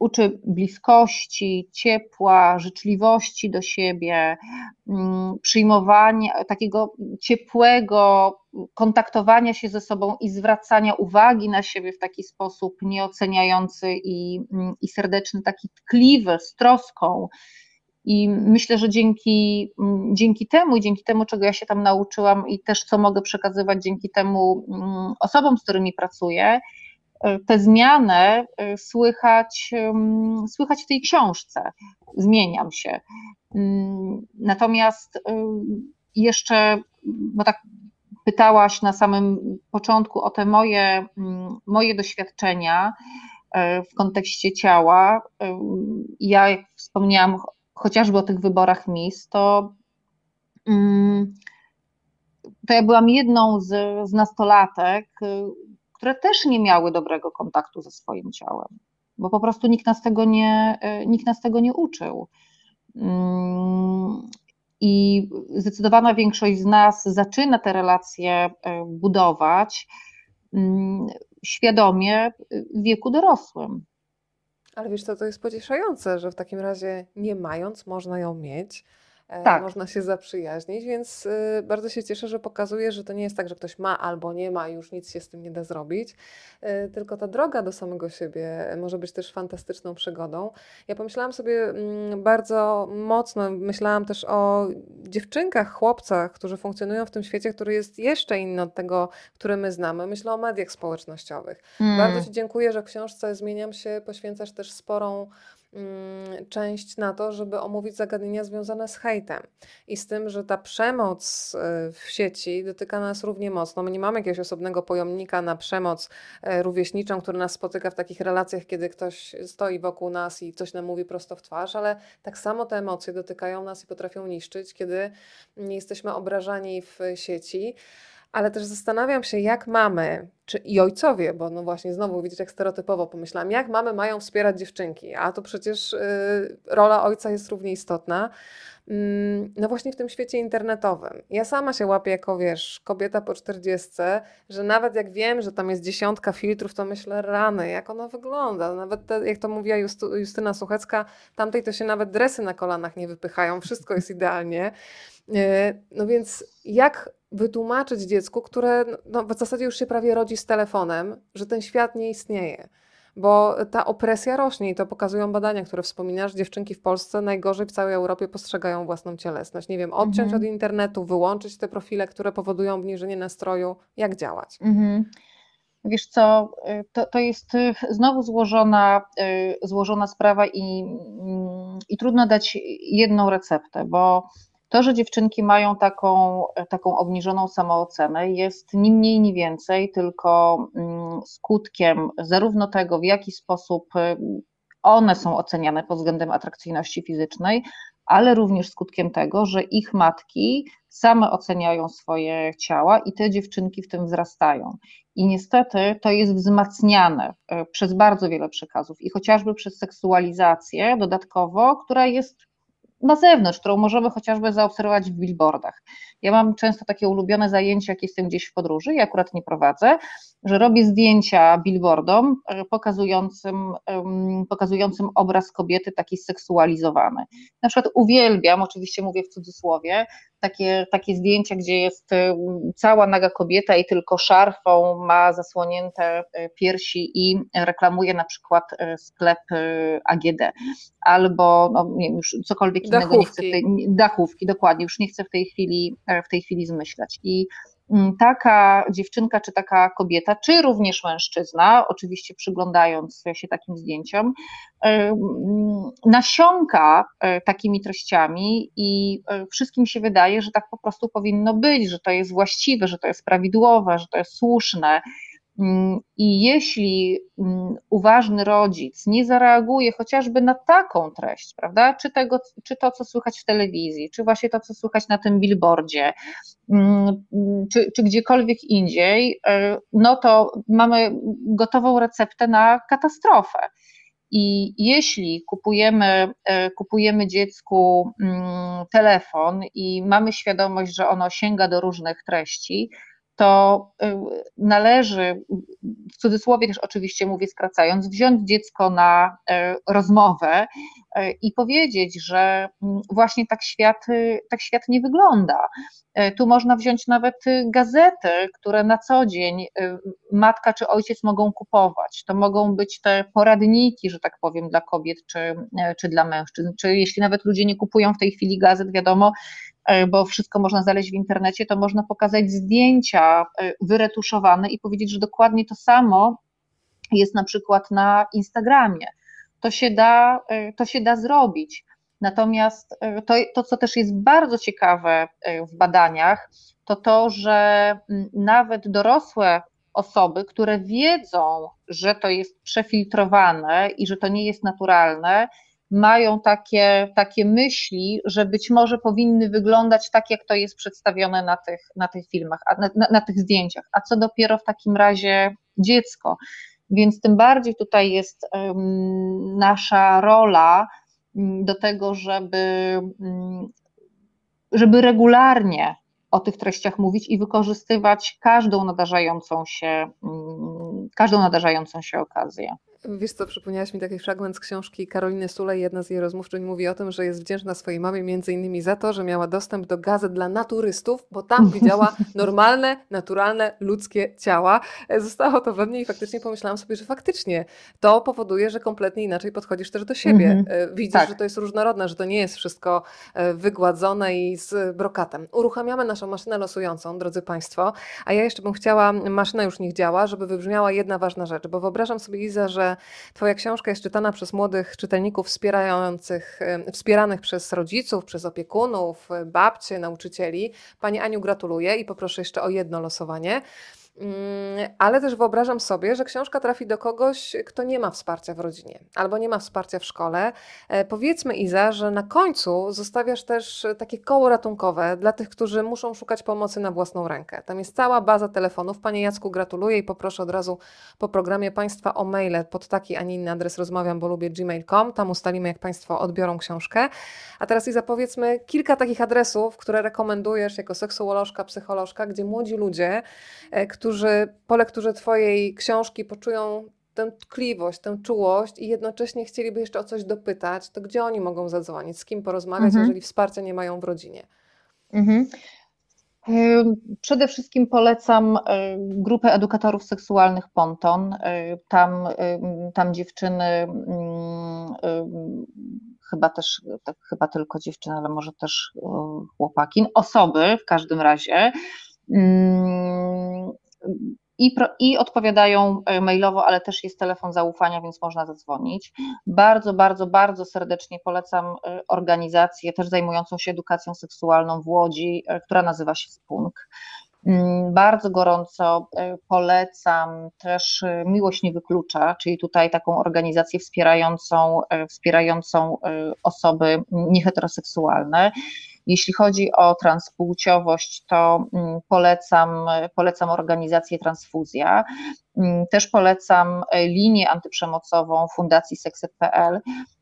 uczy bliskości, ciepła, życzliwości do siebie, mm, przyjmowania, takiego ciepłego kontaktowania się ze sobą i zwracania uwagi na siebie w taki sposób nieoceniający i, mm, i serdeczny, taki tkliwy, z troską. I myślę, że dzięki, mm, dzięki temu i dzięki temu, czego ja się tam nauczyłam, i też co mogę przekazywać dzięki temu osobom, z którymi pracuję, tę zmianę y, słychać, słychać w tej książce. Zmieniam się. Natomiast y, jeszcze, bo tak pytałaś na samym początku o te moje, moje doświadczenia y, w kontekście ciała. Ja, jak wspomniałam chociażby o tych wyborach MIS, to, to ja byłam jedną z, z nastolatek, które też nie miały dobrego kontaktu ze swoim ciałem, bo po prostu nikt nas tego nie, e, nikt nas tego nie uczył. Mm, I zdecydowana większość z nas zaczyna te relacje e, budować mm, świadomie w wieku dorosłym. Ale wiesz co, to jest pocieszające, że w takim razie nie mając, można ją mieć. E, tak. można się zaprzyjaźnić, więc y, bardzo się cieszę, że pokazuje, że to nie jest tak, że ktoś ma albo nie ma i już nic się z tym nie da zrobić, y, tylko ta droga do samego siebie może być też fantastyczną przygodą. Ja pomyślałam sobie mm, bardzo mocno, myślałam też o dziewczynkach, chłopcach, którzy funkcjonują w tym świecie, który jest jeszcze inny od tego, który my znamy. Myślę o mediach społecznościowych. Mm. Bardzo Ci dziękuję, że w książce Zmieniam się poświęcasz też sporą część na to, żeby omówić zagadnienia związane z hejtem i z tym, że ta przemoc y, w sieci dotyka nas równie mocno. My nie mamy jakiegoś osobnego pojomnika na przemoc e, rówieśniczą, który nas spotyka w takich relacjach, kiedy ktoś stoi wokół nas i coś nam mówi prosto w twarz, ale tak samo te emocje dotykają nas i potrafią niszczyć, kiedy nie jesteśmy obrażani w sieci ale też zastanawiam się, jak mamy, czy i ojcowie, bo no właśnie znowu widzieć, jak stereotypowo pomyślałam, jak mamy mają wspierać dziewczynki, a to przecież y, rola ojca jest równie istotna. Mm, no właśnie w tym świecie internetowym. Ja sama się łapię jako, wiesz, kobieta po czterdziestce, że nawet jak wiem, że tam jest dziesiątka filtrów, to myślę, rany, jak ona wygląda. Nawet te, jak to mówiła Justyna Suchecka, tamtej to się nawet dresy na kolanach nie wypychają, wszystko jest idealnie. E, no więc jak wytłumaczyć dziecku, które no, w zasadzie już się prawie rodzi z telefonem, że ten świat nie istnieje? Bo ta opresja rośnie i to pokazują badania, które wspominasz. Dziewczynki w Polsce najgorzej w całej Europie postrzegają własną cielesność. Nie wiem, odciąć mhm. od internetu, wyłączyć te profile, które powodują obniżenie nastroju. Jak działać? Mhm. Wiesz co, y, to, to jest y, znowu złożona, y, złożona sprawa i, mm, i trudno dać jedną receptę, bo to, że dziewczynki mają taką, taką obniżoną samoocenę, jest ni mniej, ni więcej, tylko mm, skutkiem zarówno tego, w jaki sposób y, one są oceniane pod względem atrakcyjności fizycznej, ale również skutkiem tego, że ich matki same oceniają swoje ciała i te dziewczynki w tym wzrastają. I niestety to jest wzmacniane y, przez bardzo wiele przekazów i chociażby przez seksualizację dodatkowo, która jest na zewnątrz, którą możemy chociażby zaobserwować w billboardach. Ja mam często takie ulubione zajęcia, jak jestem gdzieś w podróży, ja akurat nie prowadzę, że robię zdjęcia billboardom e, pokazującym, pokazującym obraz kobiety taki seksualizowany. Na przykład uwielbiam, oczywiście mówię w cudzysłowie, takie, takie zdjęcia, gdzie jest cała naga kobieta i tylko szarfą ma zasłonięte e, piersi i reklamuje na przykład e, sklep AGD albo no, nie już cokolwiek innego dachówki. nie chcę tej, dachówki, dokładnie, już nie chcę w tej chwili w tej chwili zmyślać. I taka dziewczynka, czy taka kobieta, czy również mężczyzna, oczywiście przyglądając się takim zdjęciom, mm, nasiąka e, takimi treściami i e, wszystkim się wydaje, że tak po prostu powinno być, że to jest właściwe, że to jest prawidłowe, że to jest słuszne, Mm, I jeśli mm, uważny rodzic nie zareaguje chociażby na taką treść, prawda, czy, tego, czy to, co słychać w telewizji, czy właśnie to, co słychać na tym billboardzie, mm, czy, czy gdziekolwiek indziej, e, no to mamy gotową receptę na katastrofę. I jeśli kupujemy, e, kupujemy dziecku telefon i mamy świadomość, że ono sięga do różnych treści, to y, należy, w cudzysłowie też oczywiście mówię skracając, wziąć dziecko na y, rozmowę y, i powiedzieć, że mm, właśnie tak świat, tak świat nie wygląda. Tu można wziąć nawet gazety, które na co dzień matka czy ojciec mogą kupować. To mogą być te poradniki, że tak powiem, dla kobiet czy, czy dla mężczyzn. Czy jeśli nawet ludzie nie kupują w tej chwili gazet, wiadomo, bo wszystko można znaleźć w internecie, to można pokazać zdjęcia e, wyretuszowane i powiedzieć, że dokładnie to samo jest na przykład na Instagramie. To się da, e, to się da zrobić. Natomiast to, to, co też jest bardzo ciekawe w badaniach, to to, że nawet dorosłe osoby, które wiedzą, że to jest przefiltrowane i że to nie jest naturalne, mają takie, takie myśli, że być może powinny wyglądać tak, jak to jest przedstawione na tych, na tych filmach, na, na, na tych zdjęciach, a co dopiero w takim razie dziecko. Więc tym bardziej tutaj jest um, nasza rola um, do tego, żeby, um, żeby regularnie o tych treściach mówić i wykorzystywać każdą nadarzającą się, każdą nadarzającą się okazję. Wiesz co, przypomniałaś mi taki fragment z książki Karoliny Sulej. Jedna z jej rozmówczyń mówi o tym, że jest wdzięczna swojej mamie między innymi za to, że miała dostęp do gazet dla naturystów, bo tam [laughs] widziała normalne, naturalne, ludzkie ciała. E, zostało to we mnie i faktycznie pomyślałam sobie, że faktycznie to powoduje, że kompletnie inaczej podchodzisz też do siebie. Mm-hmm. Widzisz, tak. że to jest różnorodne, że to nie jest wszystko e, wygładzone i z brokatem. Uruchamiamy naszą maszynę losującą, drodzy Państwo, a ja jeszcze bym chciała, maszyna już niech działa, żeby wybrzmiała jedna ważna rzecz, bo wyobrażam sobie, Iza, że Twoja książka jest czytana przez młodych czytelników wspierających, wspieranych przez rodziców, przez opiekunów, babcie, nauczycieli. Pani Aniu gratuluję i poproszę jeszcze o jedno losowanie. Mm, ale też wyobrażam sobie, że książka trafi do kogoś, kto nie ma wsparcia w rodzinie albo nie ma wsparcia w szkole. E, powiedzmy, Iza, że na końcu zostawiasz też takie koło ratunkowe dla tych, którzy muszą szukać pomocy na własną rękę. Tam jest cała baza telefonów. Panie Jacku, gratuluję i poproszę od razu po programie Państwa o maile pod taki, a nie inny adres rozmawiam, bo lubię gmail.com. Tam ustalimy, jak Państwo odbiorą książkę. A teraz, Iza, powiedzmy kilka takich adresów, które rekomendujesz jako seksuolożka, psycholożka, gdzie młodzi ludzie, e, którzy po lekturze Twojej książki poczują tę tkliwość, tę czułość i jednocześnie chcieliby jeszcze o coś dopytać, to gdzie oni mogą zadzwonić, z kim porozmawiać, mhm. jeżeli wsparcia nie mają w rodzinie? Mhm. Przede wszystkim polecam grupę edukatorów seksualnych Ponton. Tam, tam dziewczyny, mm, chyba też, tak, chyba tylko dziewczyny, ale może też chłopaki, osoby w każdym razie i, i odpowiadają e, mailowo, ale też jest telefon zaufania, więc można zadzwonić. Bardzo, bardzo, bardzo serdecznie polecam e, organizację też zajmującą się edukacją seksualną w Łodzi, e, która nazywa się Spunk. Mm, bardzo gorąco polecam też Miłość Nie Wyklucza, czyli tutaj taką organizację wspierającą, wspierającą osoby nieheteroseksualne. Jeśli chodzi o transpłciowość, to mm, polecam, polecam organizację Transfuzja. Mm, też polecam linię antyprzemocową Fundacji Sexet.pl.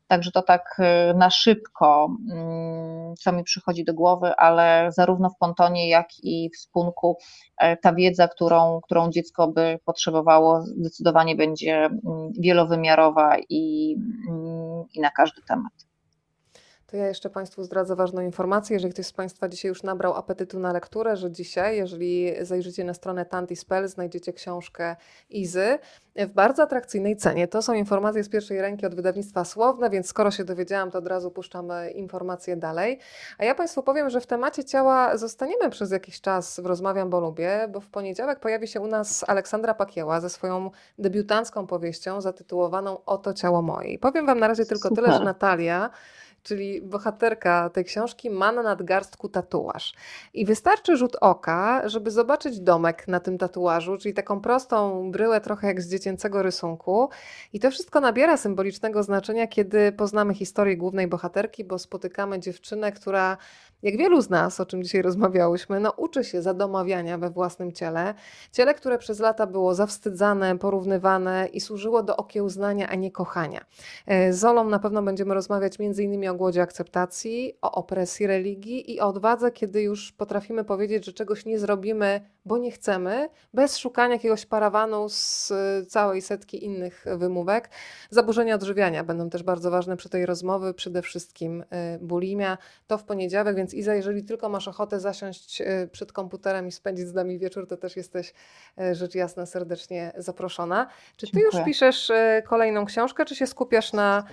Także to tak e, na szybko, mm, co mi przychodzi do głowy, ale zarówno w pontonie, jak i w spunku e, ta wiedza, którą, którą dziecko by potrzebowało, zdecydowanie będzie wielowymiarowa i, i na każdy temat. To ja jeszcze Państwu zdradzę ważną informację. Jeżeli ktoś z Państwa dzisiaj już nabrał apetytu na lekturę, że dzisiaj, jeżeli zajrzycie na stronę Tantispel, znajdziecie książkę Izy w bardzo atrakcyjnej cenie. To są informacje z pierwszej ręki od wydawnictwa Słowne, więc skoro się dowiedziałam, to od razu puszczamy informacje dalej. A ja Państwu powiem, że w temacie ciała zostaniemy przez jakiś czas w Rozmawiam, bo lubię, bo w poniedziałek pojawi się u nas Aleksandra Pakieła ze swoją debiutancką powieścią zatytułowaną Oto ciało moje. I powiem Wam na razie tylko Super. tyle, że Natalia czyli bohaterka tej książki ma na nadgarstku tatuaż. I wystarczy rzut oka, żeby zobaczyć domek na tym tatuażu, czyli taką prostą bryłę, trochę jak z dziecięcego rysunku. I to wszystko nabiera symbolicznego znaczenia, kiedy poznamy historię głównej bohaterki, bo spotykamy dziewczynę, która jak wielu z nas, o czym dzisiaj rozmawiałyśmy, no, uczy się zadomawiania we własnym ciele. Ciele, które przez lata było zawstydzane, porównywane i służyło do okiełznania, a nie kochania. E, z Olą na pewno będziemy rozmawiać m.in. o głodzie akceptacji, o opresji religii i o odwadze, kiedy już potrafimy powiedzieć, że czegoś nie zrobimy, bo nie chcemy, bez szukania jakiegoś parawanu z całej setki innych wymówek. Zaburzenia odżywiania będą też bardzo ważne przy tej rozmowie, przede wszystkim e, bulimia. To w poniedziałek, więc więc Iza, jeżeli tylko masz ochotę zasiąść e, przed komputerem i spędzić z nami wieczór, to też jesteś e, rzecz jasna serdecznie zaproszona. Czy ty Dziękuję. już piszesz e, kolejną książkę, czy się skupiasz na,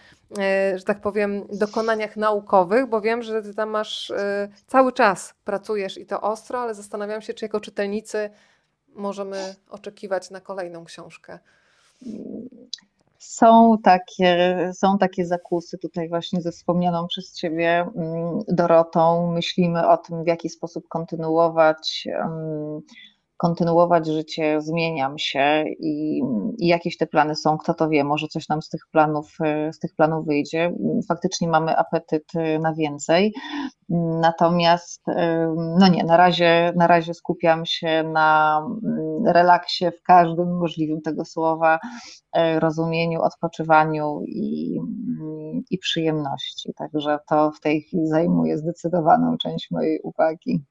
że tak powiem, dokonaniach naukowych? Bo wiem, że ty tam masz cały czas pracujesz i to ostro, ale zastanawiam się, czy jako czytelnicy możemy oczekiwać na kolejną książkę. Są takie, są takie zakusy tutaj właśnie ze wspomnianą przez Ciebie mm, Dorotą. Myślimy o tym, w jaki sposób kontynuować kontynuować życie, zmieniam się i, i, jakieś te plany są, kto to wie, może coś nam z tych planów, e, z tych planów wyjdzie. Faktycznie mamy apetyt e, na więcej. Natomiast e, no nie, na razie, na razie skupiam się na mm, relaksie w każdym możliwym tego słowa, rozumieniu, odpoczywaniu i, mm, i przyjemności. Także to w tej chwili zajmuje zdecydowaną część mojej uwagi.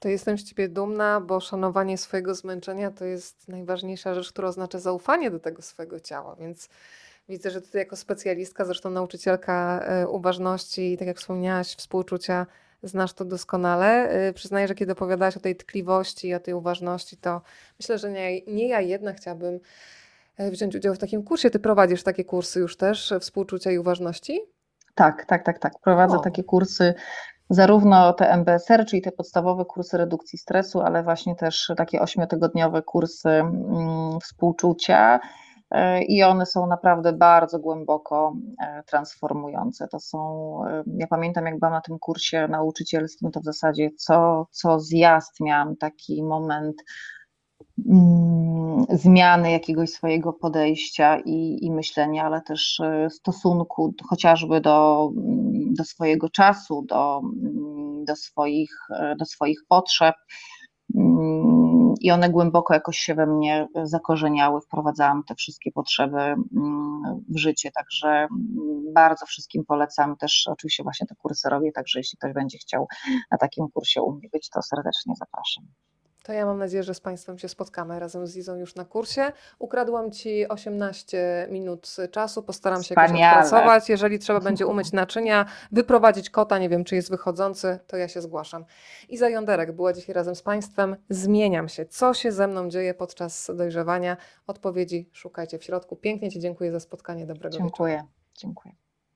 To jestem z Ciebie dumna, bo szanowanie swojego zmęczenia to jest najważniejsza rzecz, która oznacza zaufanie do tego swojego ciała, więc widzę, że Ty jako specjalistka, zresztą nauczycielka e, uważności i tak jak wspomniałaś, współczucia, znasz to doskonale. E, przyznaję, że kiedy opowiadałaś o tej tkliwości i o tej uważności, to myślę, że nie, nie ja jedna chciałabym e, wziąć udział w takim kursie. Ty prowadzisz takie kursy już też, współczucia i uważności? Tak, tak, tak, tak. Prowadzę o. takie kursy zarówno te MBSR, czyli te podstawowe kursy redukcji stresu, ale właśnie też takie ośmiotygodniowe kursy mm, współczucia. e, i one są naprawdę bardzo głęboko e, transformujące. To są, e, ja pamiętam jak byłam na tym kursie nauczycielskim, to w zasadzie co, co zjazd miałam taki moment zmiany jakiegoś swojego podejścia i, i myślenia, ale też stosunku chociażby do, mm, do swojego czasu, do, mm, do, swoich, do swoich potrzeb. I one głęboko jakoś się we mnie zakorzeniały, wprowadzałam te wszystkie potrzeby mm, w życie, także mm, bardzo wszystkim polecam, też oczywiście właśnie te kursy robię, także jeśli ktoś będzie chciał na takim kursie u mnie być, to serdecznie zapraszam. To ja mam nadzieję, że z Państwem się spotkamy razem z Izą już na kursie. Ukradłam Ci 18 minut czasu, postaram się jakoś Wspaniale. odpracować. Jeżeli trzeba będzie umyć naczynia, wyprowadzić kota, nie wiem czy jest wychodzący, to ja się zgłaszam. Iza Jąderek była dzisiaj razem z Państwem. Zmieniam się. Co się ze mną dzieje podczas dojrzewania? Odpowiedzi szukajcie w środku. Pięknie Ci dziękuję za spotkanie. Dobrego wieczoru. Dziękuję. Dziękuję.